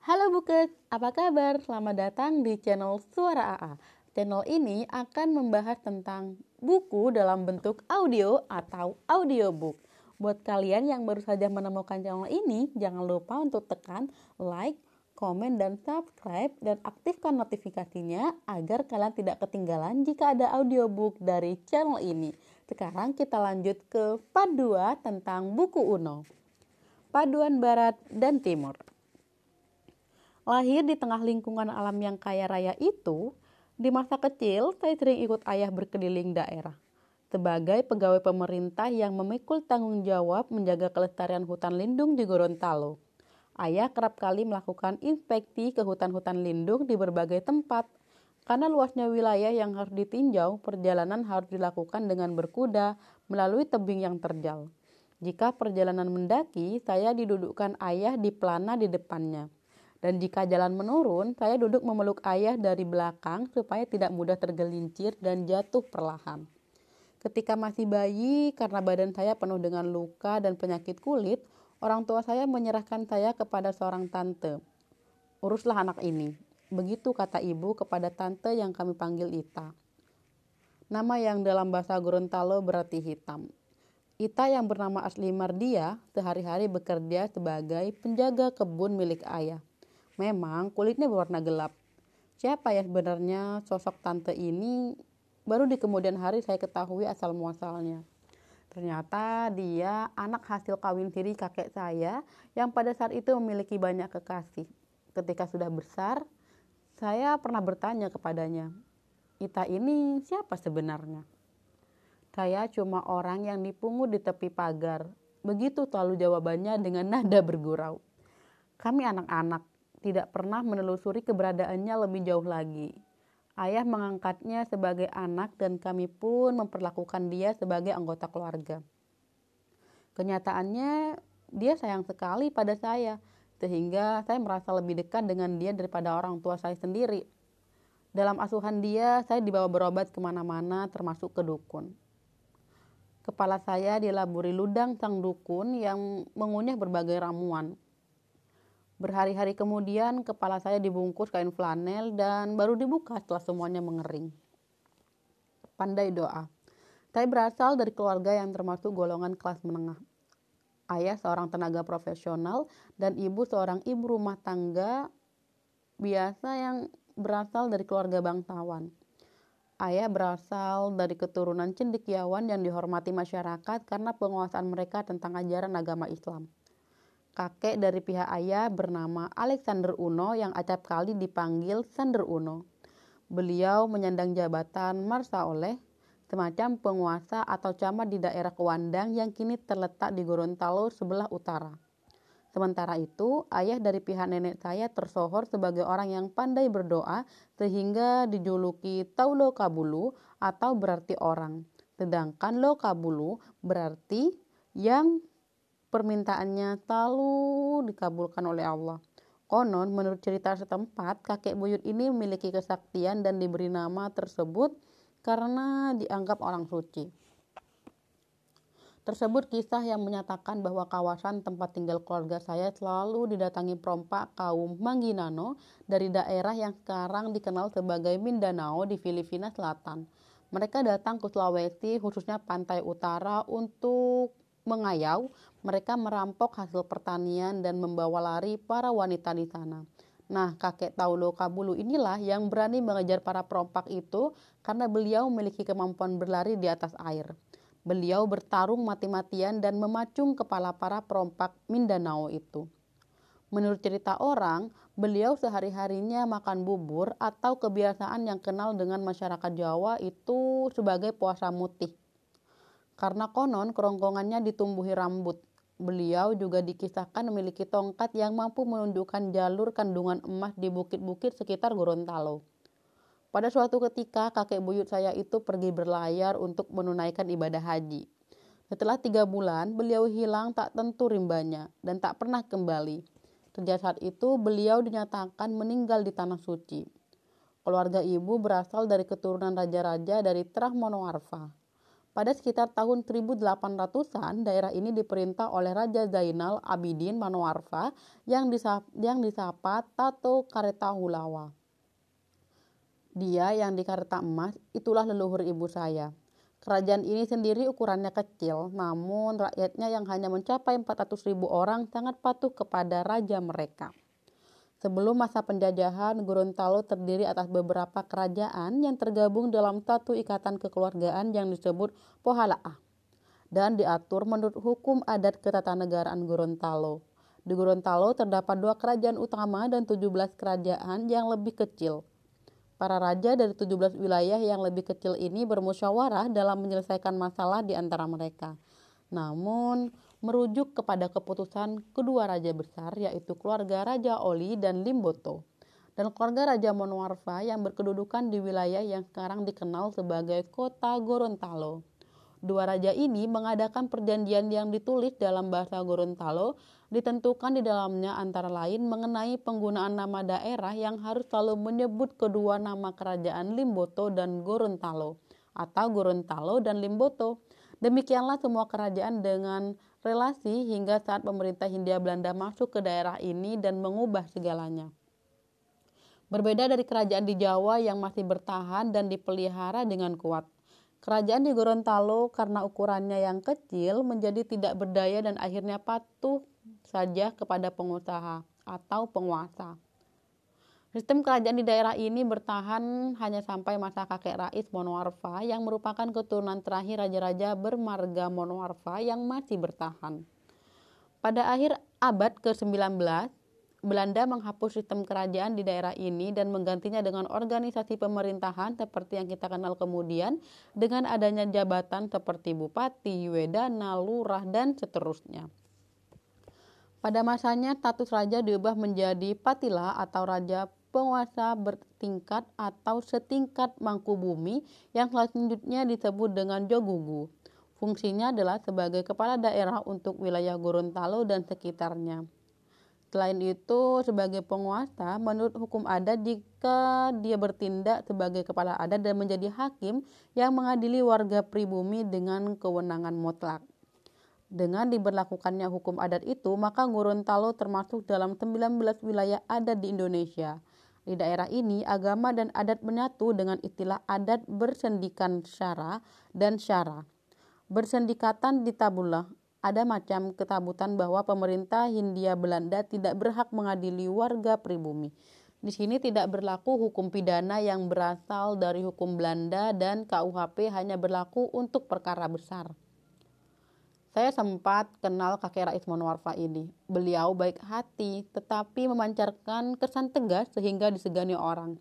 Halo Bukes, apa kabar? Selamat datang di channel Suara AA. Channel ini akan membahas tentang buku dalam bentuk audio atau audiobook. Buat kalian yang baru saja menemukan channel ini, jangan lupa untuk tekan like, komen, dan subscribe dan aktifkan notifikasinya agar kalian tidak ketinggalan jika ada audiobook dari channel ini. Sekarang kita lanjut ke part 2 tentang buku Uno. Paduan Barat dan Timur. Lahir di tengah lingkungan alam yang kaya raya itu, di masa kecil saya sering ikut ayah berkeliling daerah. Sebagai pegawai pemerintah yang memikul tanggung jawab menjaga kelestarian hutan lindung di Gorontalo. Ayah kerap kali melakukan inspeksi ke hutan-hutan lindung di berbagai tempat. Karena luasnya wilayah yang harus ditinjau, perjalanan harus dilakukan dengan berkuda melalui tebing yang terjal. Jika perjalanan mendaki, saya didudukkan ayah di pelana di depannya. Dan jika jalan menurun, saya duduk memeluk ayah dari belakang supaya tidak mudah tergelincir dan jatuh perlahan. Ketika masih bayi, karena badan saya penuh dengan luka dan penyakit kulit, orang tua saya menyerahkan saya kepada seorang tante. Uruslah anak ini. Begitu kata ibu kepada tante yang kami panggil Ita. Nama yang dalam bahasa Gorontalo berarti hitam. Ita yang bernama asli Mardia sehari-hari bekerja sebagai penjaga kebun milik ayah. Memang kulitnya berwarna gelap. Siapa ya sebenarnya sosok tante ini? Baru di kemudian hari saya ketahui asal muasalnya. Ternyata dia anak hasil kawin siri kakek saya yang pada saat itu memiliki banyak kekasih. Ketika sudah besar, saya pernah bertanya kepadanya, Ita ini siapa sebenarnya? Saya cuma orang yang dipungut di tepi pagar. Begitu selalu jawabannya dengan nada bergurau. Kami anak-anak, tidak pernah menelusuri keberadaannya lebih jauh lagi. Ayah mengangkatnya sebagai anak dan kami pun memperlakukan dia sebagai anggota keluarga. Kenyataannya dia sayang sekali pada saya sehingga saya merasa lebih dekat dengan dia daripada orang tua saya sendiri. Dalam asuhan dia, saya dibawa berobat ke mana-mana termasuk ke dukun. Kepala saya dilaburi ludang sang dukun yang mengunyah berbagai ramuan. Berhari-hari kemudian kepala saya dibungkus kain flanel dan baru dibuka setelah semuanya mengering. Pandai doa. Saya berasal dari keluarga yang termasuk golongan kelas menengah. Ayah seorang tenaga profesional dan ibu seorang ibu rumah tangga biasa yang berasal dari keluarga bangsawan. Ayah berasal dari keturunan cendekiawan yang dihormati masyarakat karena penguasaan mereka tentang ajaran agama Islam kakek dari pihak ayah bernama Alexander Uno yang acap kali dipanggil Sander Uno. Beliau menyandang jabatan Marsa oleh semacam penguasa atau camat di daerah Kewandang yang kini terletak di Gorontalo sebelah utara. Sementara itu, ayah dari pihak nenek saya tersohor sebagai orang yang pandai berdoa sehingga dijuluki Taulo Kabulu atau berarti orang. Sedangkan Lo Kabulu berarti yang permintaannya selalu dikabulkan oleh Allah. Konon, menurut cerita setempat, kakek buyut ini memiliki kesaktian dan diberi nama tersebut karena dianggap orang suci. Tersebut kisah yang menyatakan bahwa kawasan tempat tinggal keluarga saya selalu didatangi perompak kaum Manginano dari daerah yang sekarang dikenal sebagai Mindanao di Filipina Selatan. Mereka datang ke Sulawesi, khususnya pantai utara, untuk mengayau, mereka merampok hasil pertanian dan membawa lari para wanita di sana. Nah, kakek Taulo Kabulu inilah yang berani mengejar para perompak itu karena beliau memiliki kemampuan berlari di atas air. Beliau bertarung mati-matian dan memacung kepala para perompak Mindanao itu. Menurut cerita orang, beliau sehari-harinya makan bubur atau kebiasaan yang kenal dengan masyarakat Jawa itu sebagai puasa mutih karena konon kerongkongannya ditumbuhi rambut. Beliau juga dikisahkan memiliki tongkat yang mampu menunjukkan jalur kandungan emas di bukit-bukit sekitar Gorontalo. Pada suatu ketika, kakek buyut saya itu pergi berlayar untuk menunaikan ibadah haji. Setelah tiga bulan, beliau hilang tak tentu rimbanya dan tak pernah kembali. Sejak saat itu, beliau dinyatakan meninggal di Tanah Suci. Keluarga ibu berasal dari keturunan raja-raja dari Terah Monoarfa. Pada sekitar tahun 1800-an, daerah ini diperintah oleh Raja Zainal Abidin Manoarfa yang disapa, yang disapa Tato Karetahulawa. Dia yang di Kareta Emas, itulah leluhur ibu saya. Kerajaan ini sendiri ukurannya kecil, namun rakyatnya yang hanya mencapai 400 ribu orang sangat patuh kepada raja mereka. Sebelum masa penjajahan, Gorontalo terdiri atas beberapa kerajaan yang tergabung dalam satu ikatan kekeluargaan yang disebut Pohalaah dan diatur menurut hukum adat ketatanegaraan Gorontalo. Di Gorontalo terdapat dua kerajaan utama dan 17 kerajaan yang lebih kecil. Para raja dari 17 wilayah yang lebih kecil ini bermusyawarah dalam menyelesaikan masalah di antara mereka. Namun, merujuk kepada keputusan kedua raja besar yaitu keluarga Raja Oli dan Limboto dan keluarga Raja Monoarfa yang berkedudukan di wilayah yang sekarang dikenal sebagai kota Gorontalo. Dua raja ini mengadakan perjanjian yang ditulis dalam bahasa Gorontalo ditentukan di dalamnya antara lain mengenai penggunaan nama daerah yang harus selalu menyebut kedua nama kerajaan Limboto dan Gorontalo atau Gorontalo dan Limboto. Demikianlah semua kerajaan dengan relasi hingga saat pemerintah Hindia Belanda masuk ke daerah ini dan mengubah segalanya. Berbeda dari kerajaan di Jawa yang masih bertahan dan dipelihara dengan kuat. Kerajaan di Gorontalo karena ukurannya yang kecil menjadi tidak berdaya dan akhirnya patuh saja kepada pengusaha atau penguasa. Sistem kerajaan di daerah ini bertahan hanya sampai masa kakek Rais Monoarfa yang merupakan keturunan terakhir raja-raja bermarga Monoarfa yang masih bertahan. Pada akhir abad ke-19, Belanda menghapus sistem kerajaan di daerah ini dan menggantinya dengan organisasi pemerintahan seperti yang kita kenal kemudian dengan adanya jabatan seperti bupati, wedana, lurah, dan seterusnya. Pada masanya, status raja diubah menjadi patila atau raja penguasa bertingkat atau setingkat mangku bumi yang selanjutnya disebut dengan Jogugu. Fungsinya adalah sebagai kepala daerah untuk wilayah Gorontalo dan sekitarnya. Selain itu, sebagai penguasa, menurut hukum adat jika dia bertindak sebagai kepala adat dan menjadi hakim yang mengadili warga pribumi dengan kewenangan mutlak. Dengan diberlakukannya hukum adat itu, maka Gorontalo termasuk dalam 19 wilayah adat di Indonesia. Di daerah ini, agama dan adat menyatu dengan istilah adat bersendikan syara dan syara. Bersendikatan di tabullah ada macam ketabutan bahwa pemerintah Hindia Belanda tidak berhak mengadili warga pribumi. Di sini tidak berlaku hukum pidana yang berasal dari hukum Belanda dan KUHP hanya berlaku untuk perkara besar. Saya sempat kenal kakek Rais Monwarfa ini. Beliau baik hati, tetapi memancarkan kesan tegas sehingga disegani orang.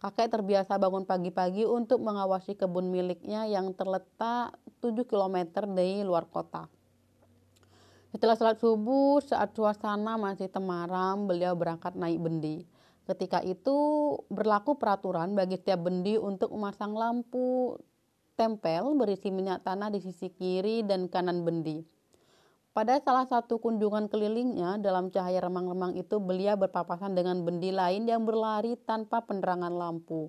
Kakek terbiasa bangun pagi-pagi untuk mengawasi kebun miliknya yang terletak 7 km dari luar kota. Setelah sholat subuh, saat suasana masih temaram, beliau berangkat naik bendi. Ketika itu berlaku peraturan bagi setiap bendi untuk memasang lampu tempel berisi minyak tanah di sisi kiri dan kanan bendi. Pada salah satu kunjungan kelilingnya, dalam cahaya remang-remang itu beliau berpapasan dengan bendi lain yang berlari tanpa penerangan lampu.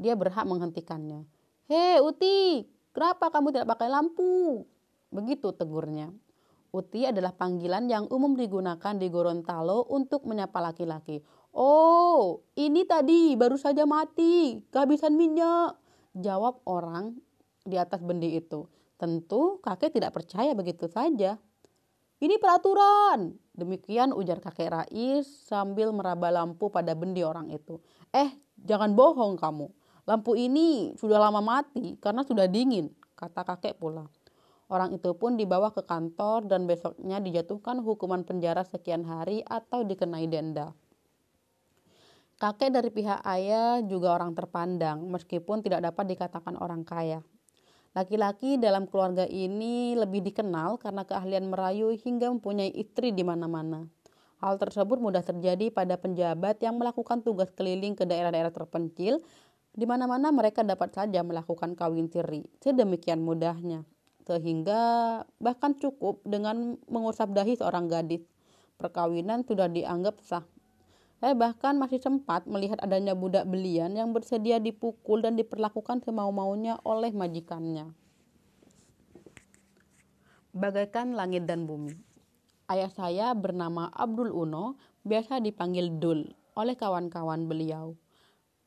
Dia berhak menghentikannya. Hei Uti, kenapa kamu tidak pakai lampu? Begitu tegurnya. Uti adalah panggilan yang umum digunakan di Gorontalo untuk menyapa laki-laki. Oh, ini tadi baru saja mati, kehabisan minyak. Jawab orang di atas bendi itu. Tentu kakek tidak percaya begitu saja. Ini peraturan. Demikian ujar kakek Rais sambil meraba lampu pada bendi orang itu. Eh, jangan bohong kamu. Lampu ini sudah lama mati karena sudah dingin, kata kakek pula. Orang itu pun dibawa ke kantor dan besoknya dijatuhkan hukuman penjara sekian hari atau dikenai denda. Kakek dari pihak ayah juga orang terpandang, meskipun tidak dapat dikatakan orang kaya. Laki-laki dalam keluarga ini lebih dikenal karena keahlian merayu hingga mempunyai istri di mana-mana. Hal tersebut mudah terjadi pada penjabat yang melakukan tugas keliling ke daerah-daerah terpencil, di mana-mana mereka dapat saja melakukan kawin siri. Sedemikian mudahnya, sehingga bahkan cukup dengan mengusap dahi seorang gadis. Perkawinan sudah dianggap sah. Saya bahkan masih sempat melihat adanya budak belian yang bersedia dipukul dan diperlakukan semau-maunya oleh majikannya. bagaikan langit dan bumi. Ayah saya bernama Abdul Uno, biasa dipanggil Dul oleh kawan-kawan beliau.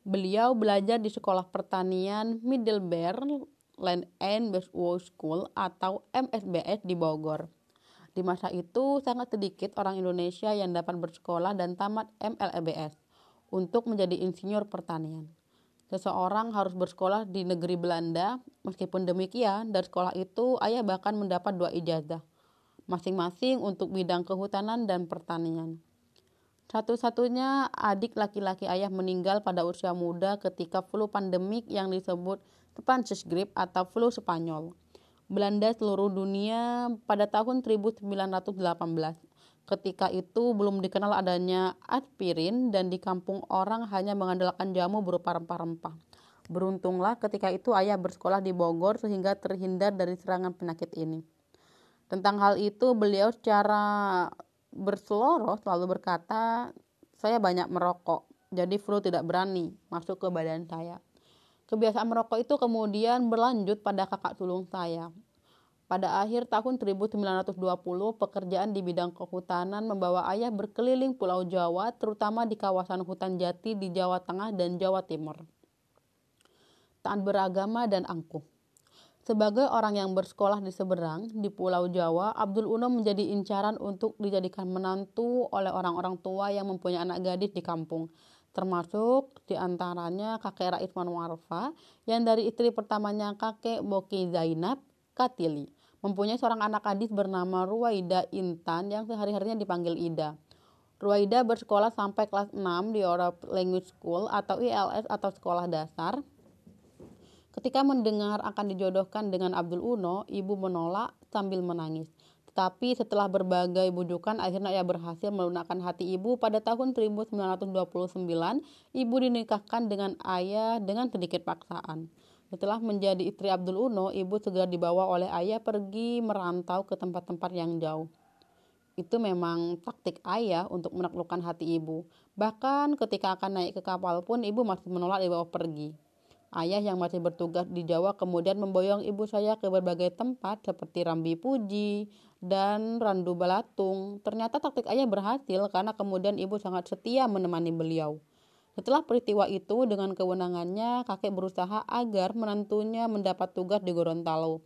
Beliau belajar di Sekolah Pertanian Middlebury Land and Westwood School atau MSBS di Bogor. Di masa itu sangat sedikit orang Indonesia yang dapat bersekolah dan tamat MLBS untuk menjadi insinyur pertanian. Seseorang harus bersekolah di negeri Belanda, meskipun demikian, dari sekolah itu ayah bahkan mendapat dua ijazah, masing-masing untuk bidang kehutanan dan pertanian. Satu-satunya adik laki-laki ayah meninggal pada usia muda ketika flu pandemik yang disebut Spanish Grippe atau flu Spanyol. Belanda seluruh dunia pada tahun 1918. Ketika itu belum dikenal adanya aspirin dan di kampung orang hanya mengandalkan jamu berupa rempah-rempah. Beruntunglah ketika itu ayah bersekolah di Bogor sehingga terhindar dari serangan penyakit ini. Tentang hal itu beliau secara berseloroh selalu berkata, saya banyak merokok, jadi flu tidak berani masuk ke badan saya. Kebiasaan merokok itu kemudian berlanjut pada kakak sulung saya. Pada akhir tahun 1920, pekerjaan di bidang kehutanan membawa ayah berkeliling Pulau Jawa, terutama di kawasan hutan jati di Jawa Tengah dan Jawa Timur. Taat beragama dan angkuh. Sebagai orang yang bersekolah di seberang, di Pulau Jawa, Abdul Uno menjadi incaran untuk dijadikan menantu oleh orang-orang tua yang mempunyai anak gadis di kampung termasuk di antaranya kakek Rais Manwarfa yang dari istri pertamanya kakek Boki Zainab Katili mempunyai seorang anak gadis bernama Ruwaida Intan yang sehari-harinya dipanggil Ida. Ruwaida bersekolah sampai kelas 6 di Europe Language School atau ILS atau sekolah dasar. Ketika mendengar akan dijodohkan dengan Abdul Uno, ibu menolak sambil menangis. Tetapi setelah berbagai bujukan, akhirnya ia berhasil melunakkan hati ibu. Pada tahun 1929, ibu dinikahkan dengan ayah dengan sedikit paksaan. Setelah menjadi istri Abdul Uno, ibu segera dibawa oleh ayah pergi merantau ke tempat-tempat yang jauh. Itu memang taktik ayah untuk menaklukkan hati ibu. Bahkan ketika akan naik ke kapal pun ibu masih menolak dibawa pergi. Ayah yang masih bertugas di Jawa kemudian memboyong ibu saya ke berbagai tempat seperti Rambi Puji dan Randu Balatung. Ternyata taktik ayah berhasil karena kemudian ibu sangat setia menemani beliau. Setelah peristiwa itu, dengan kewenangannya, kakek berusaha agar menantunya mendapat tugas di Gorontalo.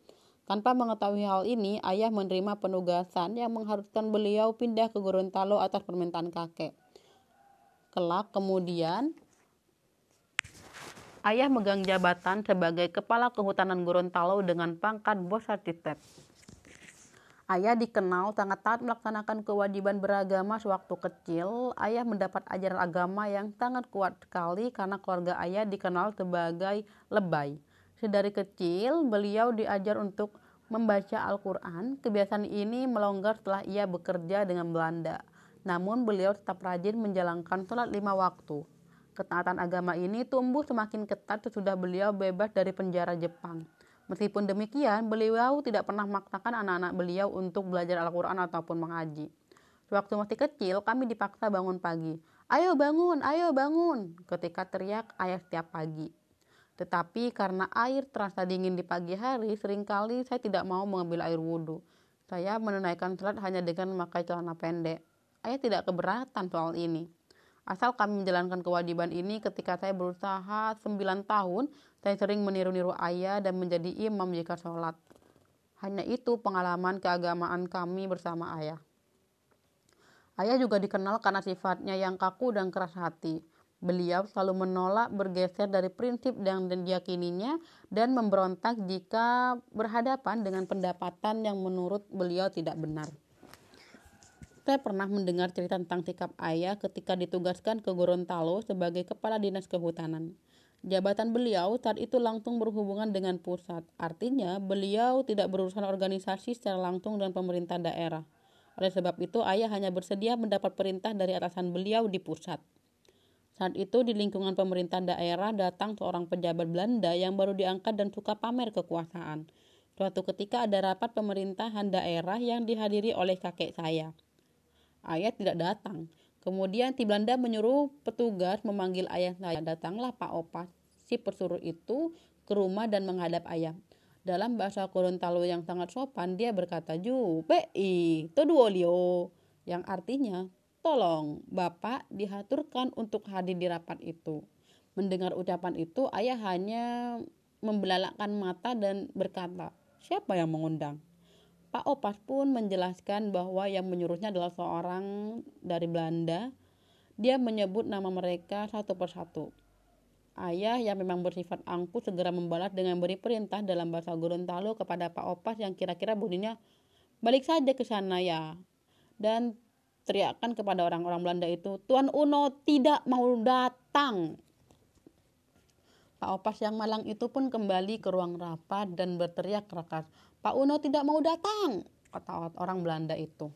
Tanpa mengetahui hal ini, ayah menerima penugasan yang mengharuskan beliau pindah ke Gorontalo atas permintaan kakek. Kelak kemudian, ayah megang jabatan sebagai Kepala Kehutanan Gorontalo dengan pangkat Bosatitep. Ayah dikenal sangat taat melaksanakan kewajiban beragama sewaktu kecil. Ayah mendapat ajaran agama yang sangat kuat sekali karena keluarga ayah dikenal sebagai lebay. Sedari kecil, beliau diajar untuk membaca Al-Quran. Kebiasaan ini melonggar setelah ia bekerja dengan Belanda. Namun beliau tetap rajin menjalankan sholat lima waktu. Ketaatan agama ini tumbuh semakin ketat sesudah beliau bebas dari penjara Jepang. Meskipun demikian, beliau tidak pernah memaksakan anak-anak beliau untuk belajar Al-Quran ataupun mengaji. Waktu masih kecil, kami dipaksa bangun pagi. Ayo bangun, ayo bangun, ketika teriak ayah setiap pagi. Tetapi karena air terasa dingin di pagi hari, sering kali saya tidak mau mengambil air wudhu. Saya menunaikan sholat hanya dengan memakai celana pendek. Ayah tidak keberatan soal ini. Asal kami menjalankan kewajiban ini ketika saya berusaha 9 tahun, saya sering meniru-niru ayah dan menjadi imam jika sholat. Hanya itu pengalaman keagamaan kami bersama ayah. Ayah juga dikenal karena sifatnya yang kaku dan keras hati. Beliau selalu menolak bergeser dari prinsip yang diyakininya dan memberontak jika berhadapan dengan pendapatan yang menurut beliau tidak benar. Saya pernah mendengar cerita tentang sikap ayah ketika ditugaskan ke Gorontalo sebagai kepala dinas kehutanan. Jabatan beliau saat itu langsung berhubungan dengan pusat. Artinya, beliau tidak berurusan organisasi secara langsung dengan pemerintah daerah. Oleh sebab itu, ayah hanya bersedia mendapat perintah dari atasan beliau di pusat. Saat itu di lingkungan pemerintah daerah datang seorang pejabat Belanda yang baru diangkat dan suka pamer kekuasaan. Suatu ketika ada rapat pemerintahan daerah yang dihadiri oleh kakek saya. Ayah tidak datang. Kemudian si Belanda menyuruh petugas memanggil ayah saya. Datanglah Pak Opas, si pesuruh itu ke rumah dan menghadap ayah. Dalam bahasa Gorontalo yang sangat sopan, dia berkata, Ju, i, toduolio, yang artinya, tolong, Bapak dihaturkan untuk hadir di rapat itu. Mendengar ucapan itu, ayah hanya membelalakkan mata dan berkata, siapa yang mengundang? Pak Opas pun menjelaskan bahwa yang menyuruhnya adalah seorang dari Belanda. Dia menyebut nama mereka satu persatu. Ayah yang memang bersifat angkuh segera membalas dengan beri perintah dalam bahasa Gorontalo kepada Pak Opas yang kira-kira bunyinya balik saja ke sana ya. Dan teriakan kepada orang-orang Belanda itu, Tuan Uno tidak mau datang. Pak Opas yang malang itu pun kembali ke ruang rapat dan berteriak keras, Pak Uno tidak mau datang, kata orang Belanda itu.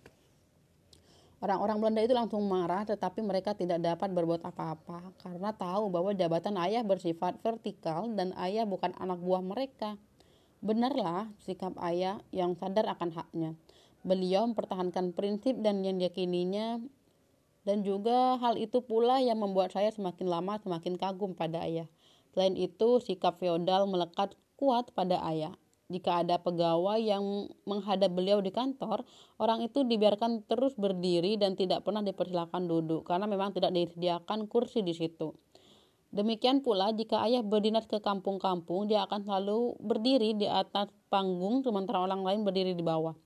Orang-orang Belanda itu langsung marah tetapi mereka tidak dapat berbuat apa-apa karena tahu bahwa jabatan ayah bersifat vertikal dan ayah bukan anak buah mereka. Benarlah sikap ayah yang sadar akan haknya. Beliau mempertahankan prinsip dan yang diyakininya dan juga hal itu pula yang membuat saya semakin lama semakin kagum pada ayah. Selain itu, sikap feodal melekat kuat pada ayah jika ada pegawai yang menghadap beliau di kantor, orang itu dibiarkan terus berdiri dan tidak pernah dipersilakan duduk karena memang tidak disediakan kursi di situ. Demikian pula jika ayah berdinas ke kampung-kampung, dia akan selalu berdiri di atas panggung sementara orang lain berdiri di bawah.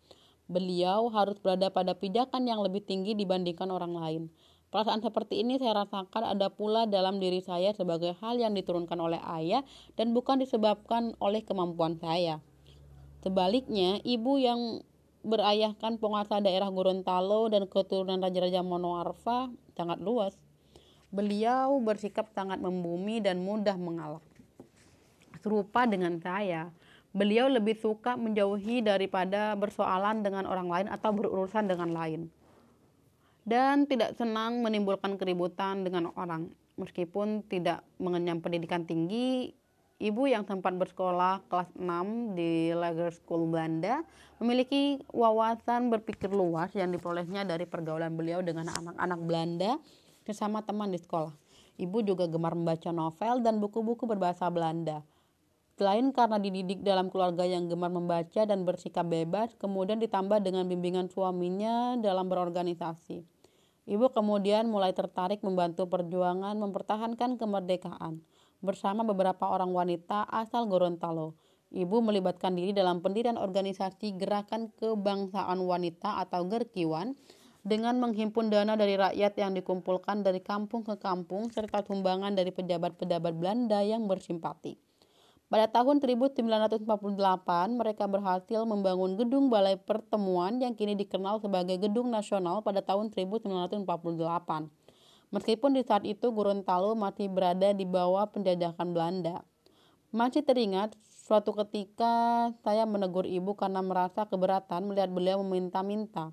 Beliau harus berada pada pijakan yang lebih tinggi dibandingkan orang lain. Perasaan seperti ini saya rasakan ada pula dalam diri saya sebagai hal yang diturunkan oleh ayah dan bukan disebabkan oleh kemampuan saya. Sebaliknya, ibu yang berayahkan penguasa daerah Gorontalo dan keturunan Raja-Raja Monoarfa sangat luas. Beliau bersikap sangat membumi dan mudah mengalah. Serupa dengan saya, beliau lebih suka menjauhi daripada bersoalan dengan orang lain atau berurusan dengan lain. Dan tidak senang menimbulkan keributan dengan orang. Meskipun tidak mengenyam pendidikan tinggi, Ibu yang sempat bersekolah kelas 6 di Lager School Belanda memiliki wawasan berpikir luas yang diperolehnya dari pergaulan beliau dengan anak-anak Belanda bersama teman di sekolah. Ibu juga gemar membaca novel dan buku-buku berbahasa Belanda. Selain karena dididik dalam keluarga yang gemar membaca dan bersikap bebas, kemudian ditambah dengan bimbingan suaminya dalam berorganisasi. Ibu kemudian mulai tertarik membantu perjuangan mempertahankan kemerdekaan bersama beberapa orang wanita asal Gorontalo. Ibu melibatkan diri dalam pendirian organisasi Gerakan Kebangsaan Wanita atau Gerkiwan dengan menghimpun dana dari rakyat yang dikumpulkan dari kampung ke kampung serta sumbangan dari pejabat-pejabat Belanda yang bersimpati. Pada tahun 1948, mereka berhasil membangun gedung Balai Pertemuan yang kini dikenal sebagai Gedung Nasional pada tahun 1948. Meskipun di saat itu Gorontalo masih berada di bawah penjajahan Belanda. Masih teringat suatu ketika saya menegur ibu karena merasa keberatan melihat beliau meminta-minta.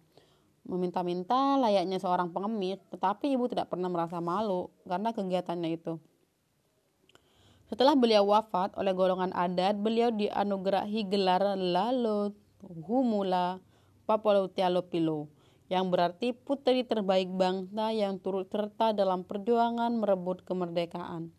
Meminta-minta layaknya seorang pengemis, tetapi ibu tidak pernah merasa malu karena kegiatannya itu. Setelah beliau wafat oleh golongan adat, beliau dianugerahi gelar Lalo Humula Papolutialopilo yang berarti putri terbaik bangsa yang turut serta dalam perjuangan merebut kemerdekaan.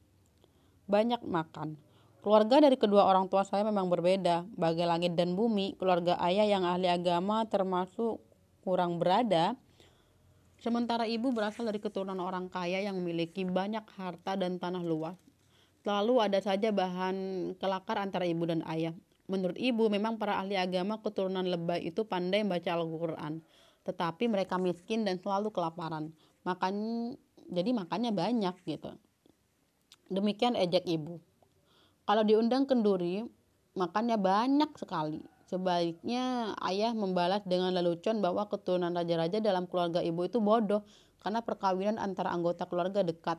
Banyak makan. Keluarga dari kedua orang tua saya memang berbeda. Bagai langit dan bumi, keluarga ayah yang ahli agama termasuk kurang berada. Sementara ibu berasal dari keturunan orang kaya yang memiliki banyak harta dan tanah luas. Lalu ada saja bahan kelakar antara ibu dan ayah. Menurut ibu, memang para ahli agama keturunan lebay itu pandai membaca Al-Quran tetapi mereka miskin dan selalu kelaparan. Makan jadi makannya banyak gitu. Demikian ejek ibu. Kalau diundang kenduri, makannya banyak sekali. Sebaiknya ayah membalas dengan lelucon bahwa keturunan raja-raja dalam keluarga ibu itu bodoh karena perkawinan antara anggota keluarga dekat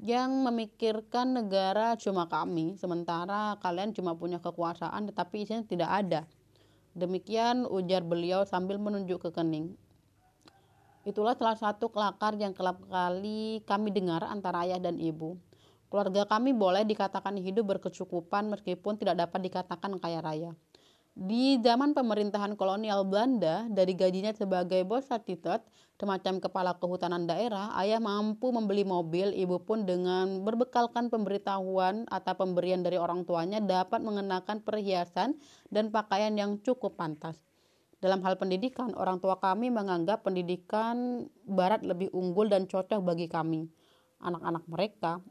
yang memikirkan negara cuma kami, sementara kalian cuma punya kekuasaan tetapi isinya tidak ada. Demikian ujar beliau sambil menunjuk ke kening. Itulah salah satu kelakar yang kelap kali kami dengar antara ayah dan ibu. Keluarga kami boleh dikatakan hidup berkecukupan meskipun tidak dapat dikatakan kaya raya. Di zaman pemerintahan kolonial Belanda, dari gajinya sebagai bos satitet, semacam kepala kehutanan daerah, ayah mampu membeli mobil, ibu pun dengan berbekalkan pemberitahuan atau pemberian dari orang tuanya dapat mengenakan perhiasan dan pakaian yang cukup pantas. Dalam hal pendidikan, orang tua kami menganggap pendidikan barat lebih unggul dan cocok bagi kami. Anak-anak mereka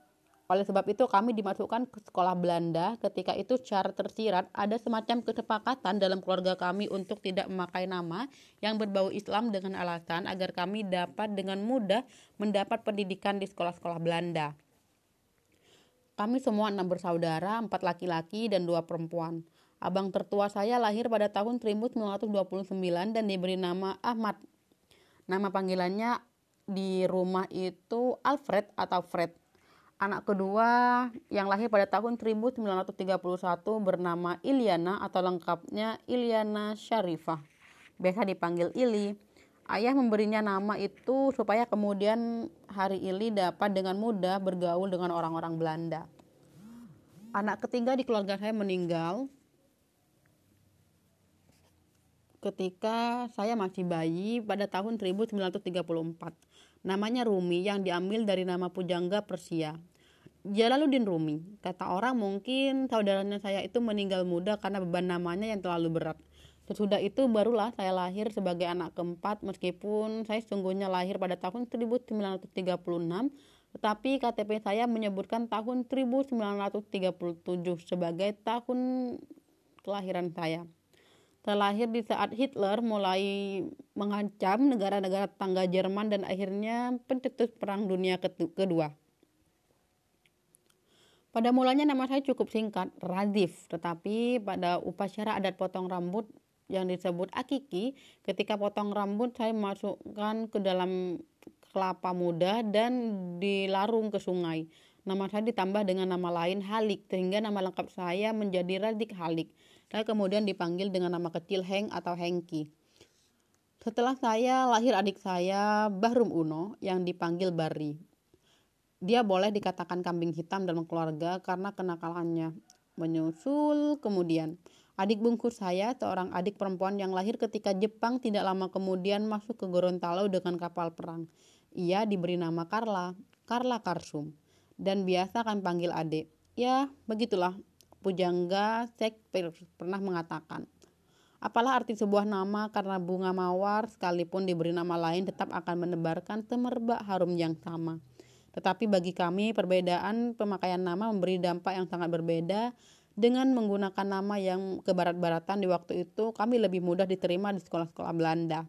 oleh sebab itu kami dimasukkan ke sekolah Belanda. Ketika itu secara tersirat ada semacam kesepakatan dalam keluarga kami untuk tidak memakai nama yang berbau Islam dengan alasan agar kami dapat dengan mudah mendapat pendidikan di sekolah-sekolah Belanda. Kami semua enam bersaudara, empat laki-laki dan dua perempuan. Abang tertua saya lahir pada tahun 1929 dan diberi nama Ahmad. Nama panggilannya di rumah itu Alfred atau Fred. Anak kedua yang lahir pada tahun 1931 bernama Iliana atau lengkapnya Iliana Syarifah. Biasa dipanggil Ili. Ayah memberinya nama itu supaya kemudian hari Ili dapat dengan mudah bergaul dengan orang-orang Belanda. Anak ketiga di keluarga saya meninggal ketika saya masih bayi pada tahun 1934. Namanya Rumi yang diambil dari nama pujangga Persia. Jalaluddin Rumi. Kata orang mungkin saudaranya saya itu meninggal muda karena beban namanya yang terlalu berat. Sesudah itu barulah saya lahir sebagai anak keempat meskipun saya sungguhnya lahir pada tahun 1936 tetapi KTP saya menyebutkan tahun 1937 sebagai tahun kelahiran saya. Terlahir di saat Hitler mulai mengancam negara-negara tangga Jerman dan akhirnya pencetus Perang Dunia Kedua. Pada mulanya nama saya cukup singkat, Radif, tetapi pada upacara adat potong rambut yang disebut akiki, ketika potong rambut saya masukkan ke dalam kelapa muda dan dilarung ke sungai. Nama saya ditambah dengan nama lain Halik, sehingga nama lengkap saya menjadi Radik Halik. Saya kemudian dipanggil dengan nama kecil Heng atau Hengki. Setelah saya lahir adik saya Bahrum Uno yang dipanggil Bari dia boleh dikatakan kambing hitam dalam keluarga karena kenakalannya. Menyusul kemudian, adik bungkus saya, seorang adik perempuan yang lahir ketika Jepang tidak lama kemudian masuk ke Gorontalo dengan kapal perang. Ia diberi nama Carla, Carla Karsum, dan biasa kan panggil adik. Ya, begitulah. Pujangga Shakespeare pernah mengatakan, Apalah arti sebuah nama karena bunga mawar sekalipun diberi nama lain tetap akan menebarkan semerbak harum yang sama. Tetapi bagi kami perbedaan pemakaian nama memberi dampak yang sangat berbeda dengan menggunakan nama yang kebarat-baratan di waktu itu kami lebih mudah diterima di sekolah-sekolah Belanda.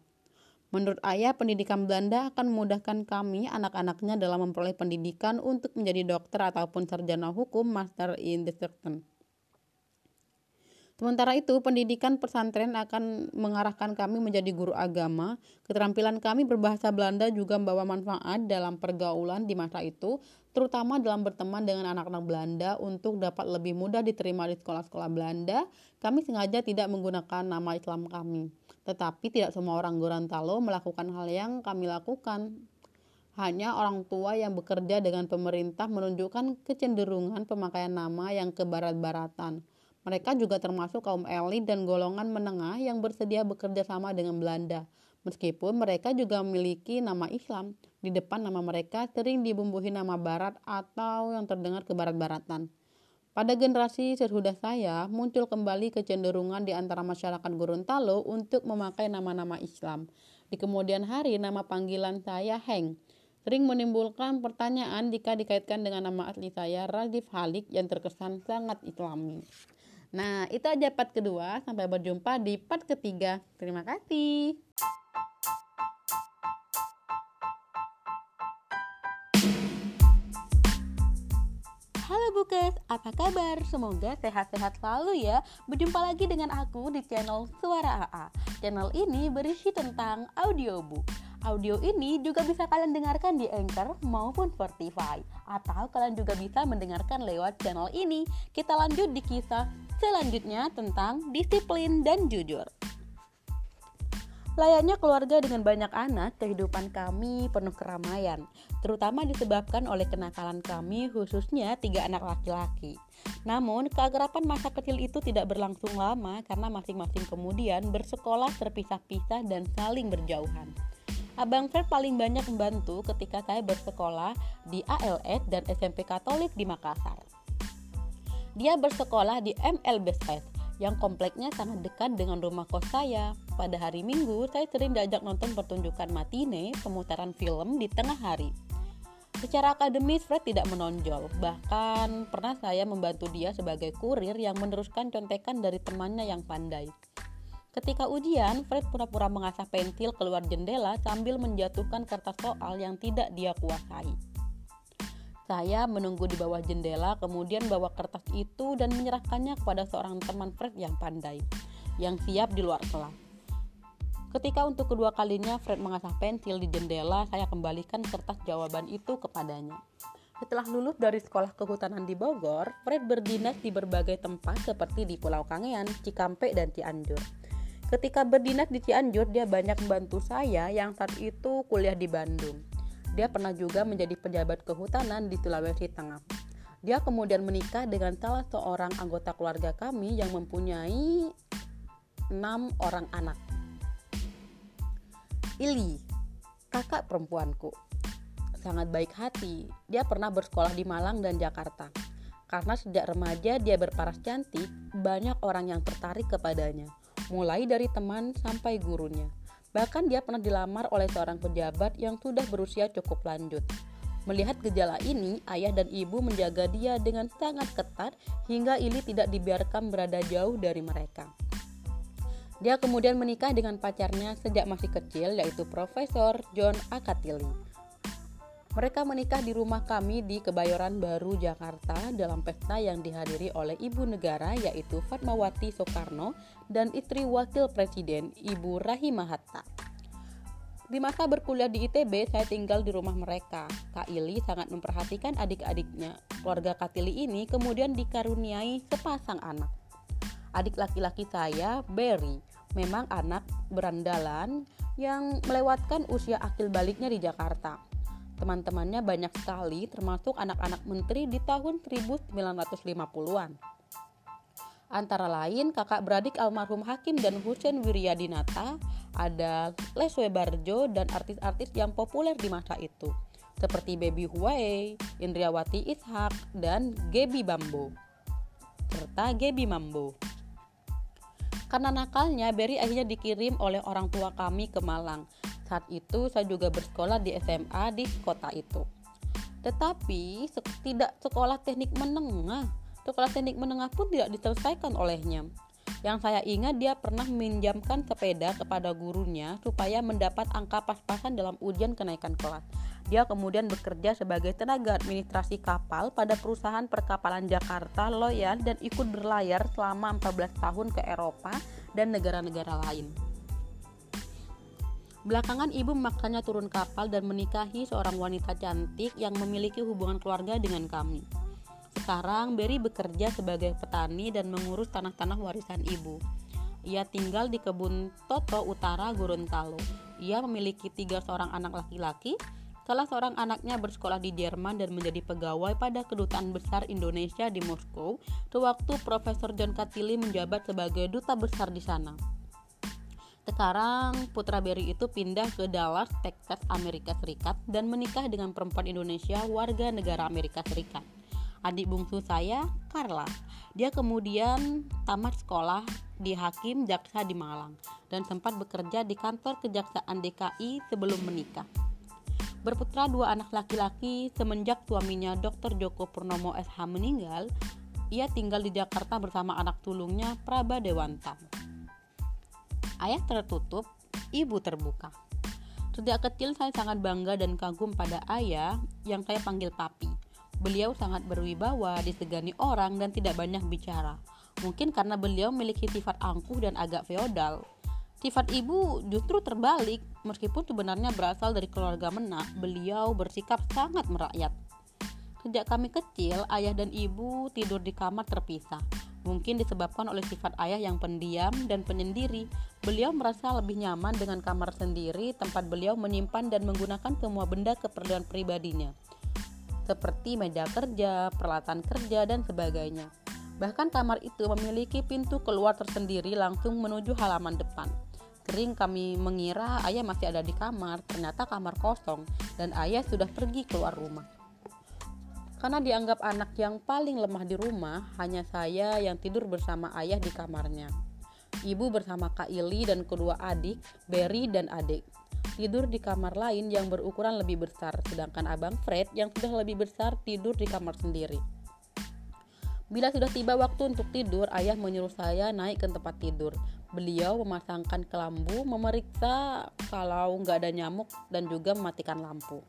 Menurut ayah, pendidikan Belanda akan memudahkan kami, anak-anaknya dalam memperoleh pendidikan untuk menjadi dokter ataupun sarjana hukum master in the certain. Sementara itu, pendidikan pesantren akan mengarahkan kami menjadi guru agama. Keterampilan kami berbahasa Belanda juga membawa manfaat dalam pergaulan di masa itu, terutama dalam berteman dengan anak-anak Belanda untuk dapat lebih mudah diterima di sekolah-sekolah Belanda. Kami sengaja tidak menggunakan nama Islam kami. Tetapi tidak semua orang Gorontalo melakukan hal yang kami lakukan. Hanya orang tua yang bekerja dengan pemerintah menunjukkan kecenderungan pemakaian nama yang kebarat-baratan. Mereka juga termasuk kaum elit dan golongan menengah yang bersedia bekerja sama dengan Belanda. Meskipun mereka juga memiliki nama Islam, di depan nama mereka sering dibumbuhi nama barat atau yang terdengar ke barat-baratan. Pada generasi sesudah saya, muncul kembali kecenderungan di antara masyarakat Gorontalo untuk memakai nama-nama Islam. Di kemudian hari, nama panggilan saya Heng. Sering menimbulkan pertanyaan jika dikaitkan dengan nama asli saya Radif Halik yang terkesan sangat islami. Nah, itu aja part kedua. Sampai berjumpa di part ketiga. Terima kasih. Halo Bukes, apa kabar? Semoga sehat-sehat selalu ya. Berjumpa lagi dengan aku di channel Suara AA. Channel ini berisi tentang audiobook. Audio ini juga bisa kalian dengarkan di Anchor maupun Spotify atau kalian juga bisa mendengarkan lewat channel ini. Kita lanjut di kisah selanjutnya tentang disiplin dan jujur. Layaknya keluarga dengan banyak anak, kehidupan kami penuh keramaian, terutama disebabkan oleh kenakalan kami khususnya tiga anak laki-laki. Namun, keakraban masa kecil itu tidak berlangsung lama karena masing-masing kemudian bersekolah terpisah-pisah dan saling berjauhan. Abang Fred paling banyak membantu ketika saya bersekolah di ALS dan SMP Katolik di Makassar. Dia bersekolah di MLBS yang kompleknya sangat dekat dengan rumah kos saya. Pada hari Minggu, saya sering diajak nonton pertunjukan matine, pemutaran film di tengah hari. Secara akademis, Fred tidak menonjol. Bahkan pernah saya membantu dia sebagai kurir yang meneruskan contekan dari temannya yang pandai. Ketika ujian, Fred pura-pura mengasah pensil keluar jendela sambil menjatuhkan kertas soal yang tidak dia kuasai. Saya menunggu di bawah jendela, kemudian bawa kertas itu dan menyerahkannya kepada seorang teman Fred yang pandai, yang siap di luar kelas. Ketika untuk kedua kalinya Fred mengasah pensil di jendela, saya kembalikan kertas jawaban itu kepadanya. Setelah lulus dari sekolah kehutanan di Bogor, Fred berdinas di berbagai tempat seperti di Pulau Kangean, Cikampek, dan Cianjur. Ketika berdinas di Cianjur, dia banyak membantu saya yang saat itu kuliah di Bandung. Dia pernah juga menjadi pejabat kehutanan di Sulawesi Tengah. Dia kemudian menikah dengan salah seorang anggota keluarga kami yang mempunyai enam orang anak. Ili, kakak perempuanku, sangat baik hati. Dia pernah bersekolah di Malang dan Jakarta. Karena sejak remaja dia berparas cantik, banyak orang yang tertarik kepadanya, mulai dari teman sampai gurunya. Bahkan dia pernah dilamar oleh seorang pejabat yang sudah berusia cukup lanjut. Melihat gejala ini, ayah dan ibu menjaga dia dengan sangat ketat hingga Ili tidak dibiarkan berada jauh dari mereka. Dia kemudian menikah dengan pacarnya sejak masih kecil yaitu Profesor John Akatili. Mereka menikah di rumah kami di Kebayoran Baru, Jakarta dalam pesta yang dihadiri oleh ibu negara yaitu Fatmawati Soekarno dan istri wakil presiden Ibu Rahimah Hatta. Di masa berkuliah di ITB, saya tinggal di rumah mereka. Kak Ili sangat memperhatikan adik-adiknya. Keluarga Katili ini kemudian dikaruniai sepasang anak. Adik laki-laki saya, Berry, memang anak berandalan yang melewatkan usia akil baliknya di Jakarta Teman-temannya banyak sekali, termasuk anak-anak menteri di tahun 1950-an. Antara lain kakak beradik almarhum Hakim dan Hussein Wiryadinata, ada Leswe Barjo dan artis-artis yang populer di masa itu, seperti Baby Huawei, Indriawati Ishak, dan Gebi Bambo, serta Gebi Mambo. Karena nakalnya, Berry akhirnya dikirim oleh orang tua kami ke Malang saat itu saya juga bersekolah di SMA di kota itu. Tetapi tidak sekolah teknik menengah. Sekolah teknik menengah pun tidak diselesaikan olehnya. Yang saya ingat dia pernah meminjamkan sepeda kepada gurunya supaya mendapat angka pas-pasan dalam ujian kenaikan kelas. Dia kemudian bekerja sebagai tenaga administrasi kapal pada perusahaan perkapalan Jakarta Loyan dan ikut berlayar selama 14 tahun ke Eropa dan negara-negara lain. Belakangan ibu memaksanya turun kapal dan menikahi seorang wanita cantik yang memiliki hubungan keluarga dengan kami. Sekarang Berry bekerja sebagai petani dan mengurus tanah-tanah warisan ibu. Ia tinggal di kebun Toto Utara Gorontalo. Ia memiliki tiga seorang anak laki-laki. Salah seorang anaknya bersekolah di Jerman dan menjadi pegawai pada kedutaan besar Indonesia di Moskow sewaktu Profesor John Katili menjabat sebagai duta besar di sana. Sekarang Putra Berry itu pindah ke Dallas, Texas, Amerika Serikat dan menikah dengan perempuan Indonesia warga negara Amerika Serikat. Adik bungsu saya, Carla. Dia kemudian tamat sekolah di Hakim Jaksa di Malang dan sempat bekerja di kantor Kejaksaan DKI sebelum menikah. Berputra dua anak laki-laki semenjak suaminya Dr. Joko Purnomo SH meninggal, ia tinggal di Jakarta bersama anak sulungnya Praba Dewanta. Ayah tertutup, ibu terbuka. Sejak kecil saya sangat bangga dan kagum pada ayah yang saya panggil papi. Beliau sangat berwibawa, disegani orang dan tidak banyak bicara. Mungkin karena beliau memiliki sifat angkuh dan agak feodal. Sifat ibu justru terbalik, meskipun sebenarnya berasal dari keluarga menak, beliau bersikap sangat merakyat. Sejak kami kecil, ayah dan ibu tidur di kamar terpisah. Mungkin disebabkan oleh sifat ayah yang pendiam dan penyendiri. Beliau merasa lebih nyaman dengan kamar sendiri, tempat beliau menyimpan dan menggunakan semua benda keperluan pribadinya, seperti meja kerja, peralatan kerja, dan sebagainya. Bahkan kamar itu memiliki pintu keluar tersendiri langsung menuju halaman depan. Sering kami mengira ayah masih ada di kamar, ternyata kamar kosong dan ayah sudah pergi keluar rumah. Karena dianggap anak yang paling lemah di rumah, hanya saya yang tidur bersama ayah di kamarnya. Ibu bersama Kak Ili dan kedua adik, Berry dan adik. Tidur di kamar lain yang berukuran lebih besar, sedangkan abang Fred yang sudah lebih besar tidur di kamar sendiri. Bila sudah tiba waktu untuk tidur, ayah menyuruh saya naik ke tempat tidur. Beliau memasangkan kelambu, memeriksa kalau nggak ada nyamuk dan juga mematikan lampu.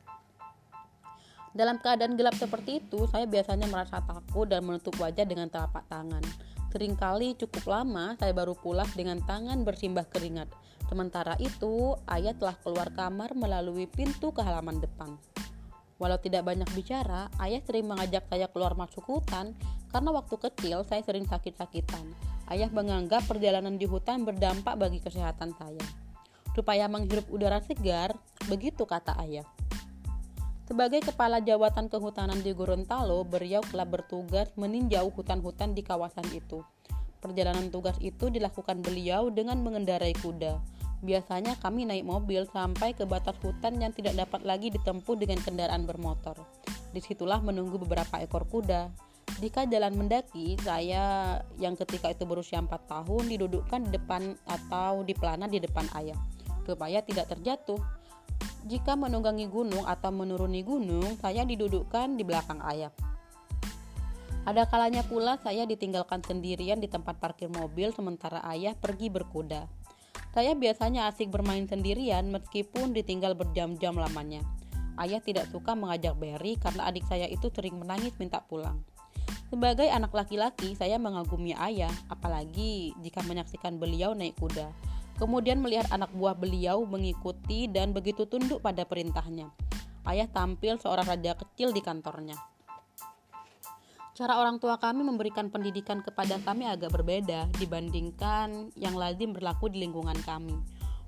Dalam keadaan gelap seperti itu, saya biasanya merasa takut dan menutup wajah dengan telapak tangan. Seringkali cukup lama saya baru pulas dengan tangan bersimbah keringat. Sementara itu, ayah telah keluar kamar melalui pintu ke halaman depan. Walau tidak banyak bicara, ayah sering mengajak saya keluar masuk hutan karena waktu kecil saya sering sakit-sakitan. Ayah menganggap perjalanan di hutan berdampak bagi kesehatan saya. Supaya menghirup udara segar, begitu kata ayah. Sebagai kepala jawatan kehutanan di Gorontalo, beliau telah bertugas meninjau hutan-hutan di kawasan itu. Perjalanan tugas itu dilakukan beliau dengan mengendarai kuda. Biasanya kami naik mobil sampai ke batas hutan yang tidak dapat lagi ditempuh dengan kendaraan bermotor. Di situlah menunggu beberapa ekor kuda. Jika jalan mendaki, saya yang ketika itu berusia 4 tahun didudukkan di depan atau di pelana di depan ayah, supaya tidak terjatuh. Jika menunggangi gunung atau menuruni gunung, saya didudukkan di belakang ayah. Ada kalanya pula saya ditinggalkan sendirian di tempat parkir mobil sementara ayah pergi berkuda. Saya biasanya asik bermain sendirian meskipun ditinggal berjam-jam lamanya. Ayah tidak suka mengajak Berry karena adik saya itu sering menangis minta pulang. Sebagai anak laki-laki, saya mengagumi ayah, apalagi jika menyaksikan beliau naik kuda kemudian melihat anak buah beliau mengikuti dan begitu tunduk pada perintahnya. Ayah tampil seorang raja kecil di kantornya. Cara orang tua kami memberikan pendidikan kepada kami agak berbeda dibandingkan yang lazim berlaku di lingkungan kami.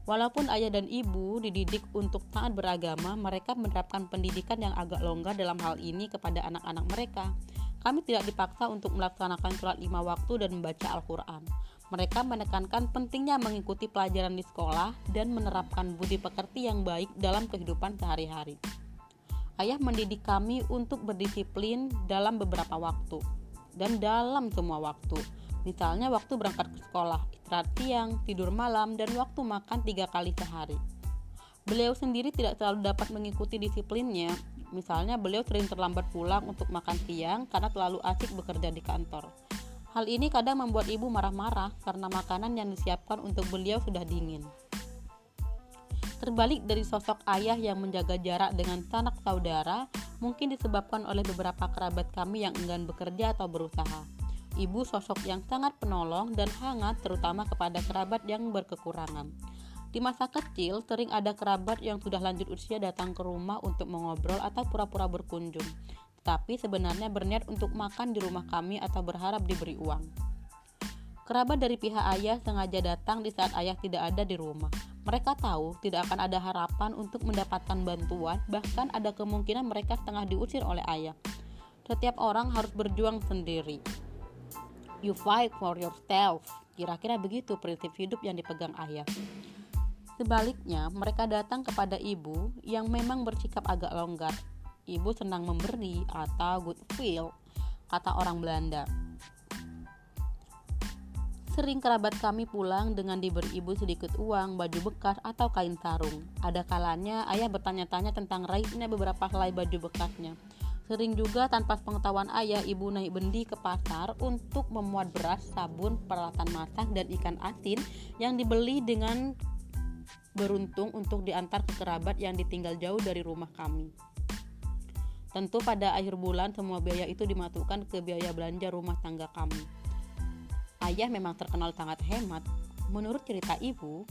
Walaupun ayah dan ibu dididik untuk taat beragama, mereka menerapkan pendidikan yang agak longgar dalam hal ini kepada anak-anak mereka. Kami tidak dipaksa untuk melaksanakan sholat lima waktu dan membaca Al-Quran. Mereka menekankan pentingnya mengikuti pelajaran di sekolah dan menerapkan budi pekerti yang baik dalam kehidupan sehari-hari. Ayah mendidik kami untuk berdisiplin dalam beberapa waktu dan dalam semua waktu. Misalnya waktu berangkat ke sekolah, istirahat siang, tidur malam, dan waktu makan tiga kali sehari. Beliau sendiri tidak selalu dapat mengikuti disiplinnya. Misalnya beliau sering terlambat pulang untuk makan siang karena terlalu asik bekerja di kantor Hal ini kadang membuat ibu marah-marah karena makanan yang disiapkan untuk beliau sudah dingin. Terbalik dari sosok ayah yang menjaga jarak dengan sanak saudara, mungkin disebabkan oleh beberapa kerabat kami yang enggan bekerja atau berusaha. Ibu sosok yang sangat penolong dan hangat terutama kepada kerabat yang berkekurangan. Di masa kecil, sering ada kerabat yang sudah lanjut usia datang ke rumah untuk mengobrol atau pura-pura berkunjung tapi sebenarnya berniat untuk makan di rumah kami atau berharap diberi uang. Kerabat dari pihak ayah sengaja datang di saat ayah tidak ada di rumah. Mereka tahu tidak akan ada harapan untuk mendapatkan bantuan, bahkan ada kemungkinan mereka setengah diusir oleh ayah. Setiap orang harus berjuang sendiri. You fight for yourself. Kira-kira begitu prinsip hidup yang dipegang ayah. Sebaliknya, mereka datang kepada ibu yang memang bersikap agak longgar, ibu senang memberi atau good feel, kata orang Belanda. Sering kerabat kami pulang dengan diberi ibu sedikit uang, baju bekas, atau kain sarung. Ada kalanya ayah bertanya-tanya tentang raibnya beberapa helai baju bekasnya. Sering juga tanpa pengetahuan ayah, ibu naik bendi ke pasar untuk memuat beras, sabun, peralatan masak, dan ikan asin yang dibeli dengan beruntung untuk diantar ke kerabat yang ditinggal jauh dari rumah kami. Tentu pada akhir bulan semua biaya itu dimasukkan ke biaya belanja rumah tangga kami. Ayah memang terkenal sangat hemat. Menurut cerita ibu,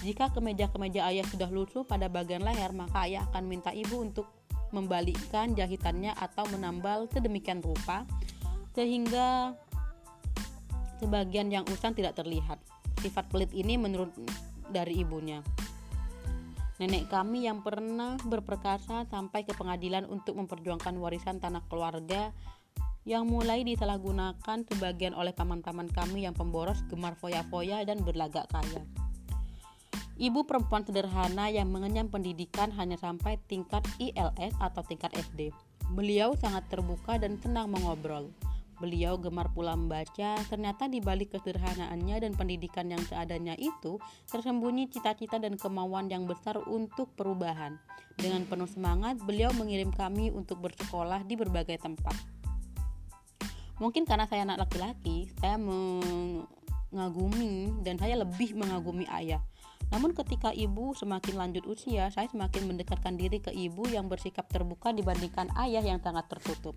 jika kemeja-kemeja ayah sudah lusuh pada bagian leher, maka ayah akan minta ibu untuk membalikkan jahitannya atau menambal sedemikian rupa sehingga Sebagian yang usang tidak terlihat. Sifat pelit ini menurut dari ibunya. Nenek kami yang pernah berperkasa sampai ke pengadilan untuk memperjuangkan warisan tanah keluarga yang mulai disalahgunakan sebagian oleh paman-paman kami yang pemboros, gemar foya-foya, dan berlagak kaya. Ibu perempuan sederhana yang mengenyam pendidikan hanya sampai tingkat ILS atau tingkat SD. Beliau sangat terbuka dan senang mengobrol. Beliau gemar pula membaca, ternyata di balik kesederhanaannya dan pendidikan yang seadanya itu tersembunyi cita-cita dan kemauan yang besar untuk perubahan. Dengan penuh semangat, beliau mengirim kami untuk bersekolah di berbagai tempat. Mungkin karena saya anak laki-laki, saya mengagumi dan saya lebih mengagumi ayah. Namun ketika ibu semakin lanjut usia, saya semakin mendekatkan diri ke ibu yang bersikap terbuka dibandingkan ayah yang sangat tertutup.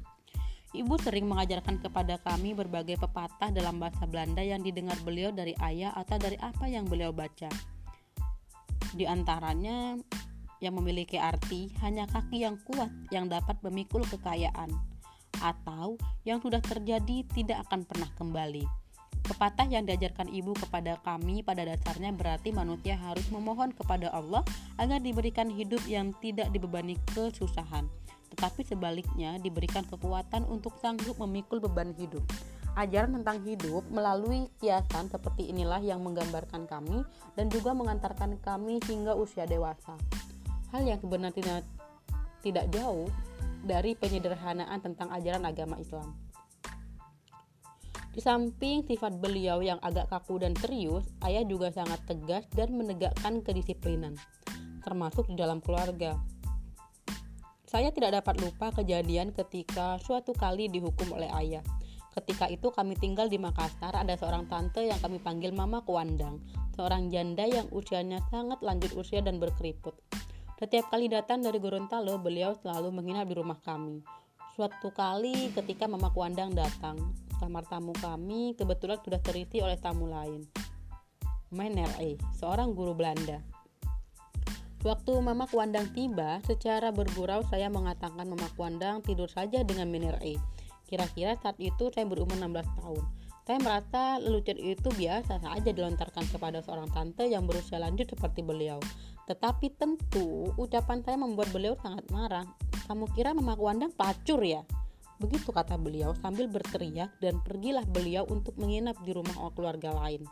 Ibu sering mengajarkan kepada kami berbagai pepatah dalam bahasa Belanda yang didengar beliau dari ayah atau dari apa yang beliau baca. Di antaranya yang memiliki arti hanya kaki yang kuat yang dapat memikul kekayaan atau yang sudah terjadi tidak akan pernah kembali. Pepatah yang diajarkan ibu kepada kami pada dasarnya berarti manusia harus memohon kepada Allah agar diberikan hidup yang tidak dibebani kesusahan tetapi sebaliknya diberikan kekuatan untuk sanggup memikul beban hidup. Ajaran tentang hidup melalui kiasan seperti inilah yang menggambarkan kami dan juga mengantarkan kami hingga usia dewasa. Hal yang sebenarnya tidak jauh dari penyederhanaan tentang ajaran agama Islam. Di samping sifat beliau yang agak kaku dan serius, ayah juga sangat tegas dan menegakkan kedisiplinan, termasuk di dalam keluarga. Saya tidak dapat lupa kejadian ketika suatu kali dihukum oleh ayah. Ketika itu kami tinggal di Makassar, ada seorang tante yang kami panggil Mama Kuandang, seorang janda yang usianya sangat lanjut usia dan berkeriput. Setiap kali datang dari Gorontalo, beliau selalu menginap di rumah kami. Suatu kali ketika Mama Kuandang datang, kamar tamu kami kebetulan sudah terisi oleh tamu lain. Meneer E, seorang guru Belanda. Waktu Mama Kuandang tiba, secara bergurau saya mengatakan Mama Kuandang tidur saja dengan Miner E. Kira-kira saat itu saya berumur 16 tahun. Saya merasa lelucon itu biasa saja dilontarkan kepada seorang tante yang berusia lanjut seperti beliau. Tetapi tentu ucapan saya membuat beliau sangat marah. Kamu kira Mama Kuandang pelacur ya? Begitu kata beliau sambil berteriak dan pergilah beliau untuk menginap di rumah keluarga lain.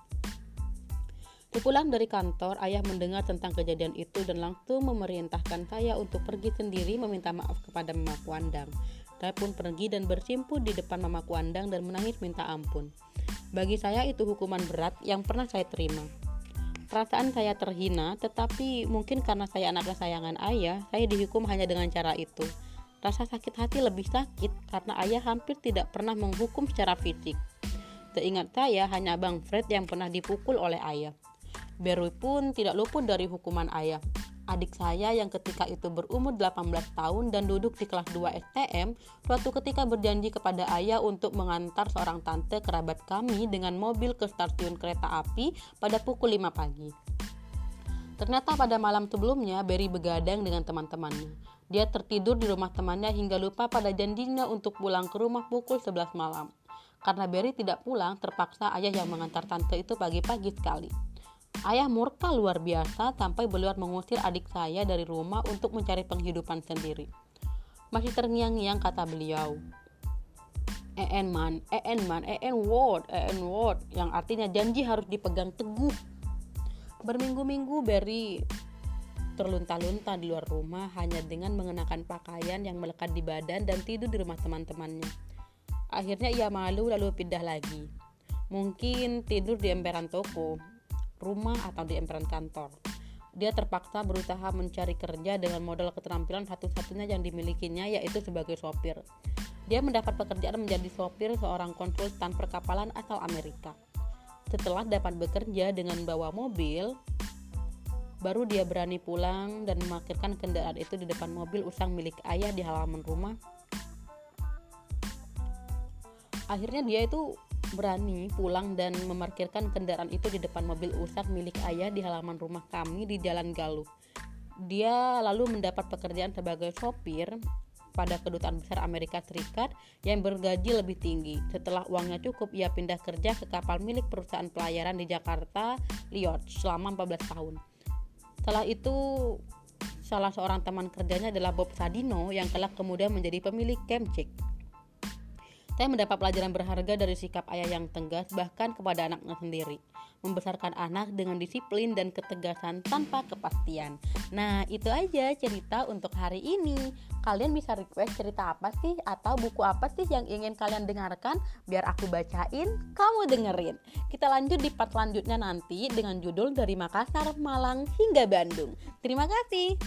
Sepulang dari kantor, ayah mendengar tentang kejadian itu dan langsung memerintahkan saya untuk pergi sendiri meminta maaf kepada Mama Kuandang. Saya pun pergi dan bersimpu di depan Mama Kuandang dan menangis minta ampun. Bagi saya itu hukuman berat yang pernah saya terima. Perasaan saya terhina, tetapi mungkin karena saya anak kesayangan ayah, saya dihukum hanya dengan cara itu. Rasa sakit hati lebih sakit karena ayah hampir tidak pernah menghukum secara fisik. Seingat saya, hanya Bang Fred yang pernah dipukul oleh ayah. Berwi pun tidak luput dari hukuman ayah. Adik saya yang ketika itu berumur 18 tahun dan duduk di kelas 2 STM, suatu ketika berjanji kepada ayah untuk mengantar seorang tante kerabat kami dengan mobil ke stasiun kereta api pada pukul 5 pagi. Ternyata pada malam sebelumnya, Berry begadang dengan teman-temannya. Dia tertidur di rumah temannya hingga lupa pada janjinya untuk pulang ke rumah pukul 11 malam. Karena Berry tidak pulang, terpaksa ayah yang mengantar tante itu pagi-pagi sekali. Ayah murka luar biasa sampai beliau mengusir adik saya dari rumah untuk mencari penghidupan sendiri. Masih terngiang-ngiang kata beliau. En man, en man, en word, en word, yang artinya janji harus dipegang teguh. Berminggu-minggu Berry terlunta-lunta di luar rumah hanya dengan mengenakan pakaian yang melekat di badan dan tidur di rumah teman-temannya. Akhirnya ia malu lalu pindah lagi. Mungkin tidur di emperan toko, rumah atau di emperan kantor. Dia terpaksa berusaha mencari kerja dengan modal keterampilan satu-satunya yang dimilikinya yaitu sebagai sopir. Dia mendapat pekerjaan menjadi sopir seorang konsultan perkapalan asal Amerika. Setelah dapat bekerja dengan bawa mobil, baru dia berani pulang dan memarkirkan kendaraan itu di depan mobil usang milik ayah di halaman rumah. Akhirnya dia itu berani pulang dan memarkirkan kendaraan itu di depan mobil usap milik ayah di halaman rumah kami di Jalan Galuh. Dia lalu mendapat pekerjaan sebagai sopir pada kedutaan besar Amerika Serikat yang bergaji lebih tinggi. Setelah uangnya cukup, ia pindah kerja ke kapal milik perusahaan pelayaran di Jakarta, Liot, selama 14 tahun. Setelah itu, salah seorang teman kerjanya adalah Bob Sadino yang kelak kemudian menjadi pemilik Kemcik. Saya mendapat pelajaran berharga dari sikap ayah yang tegas bahkan kepada anaknya sendiri. Membesarkan anak dengan disiplin dan ketegasan tanpa kepastian. Nah, itu aja cerita untuk hari ini. Kalian bisa request cerita apa sih atau buku apa sih yang ingin kalian dengarkan biar aku bacain, kamu dengerin. Kita lanjut di part selanjutnya nanti dengan judul dari Makassar, Malang hingga Bandung. Terima kasih.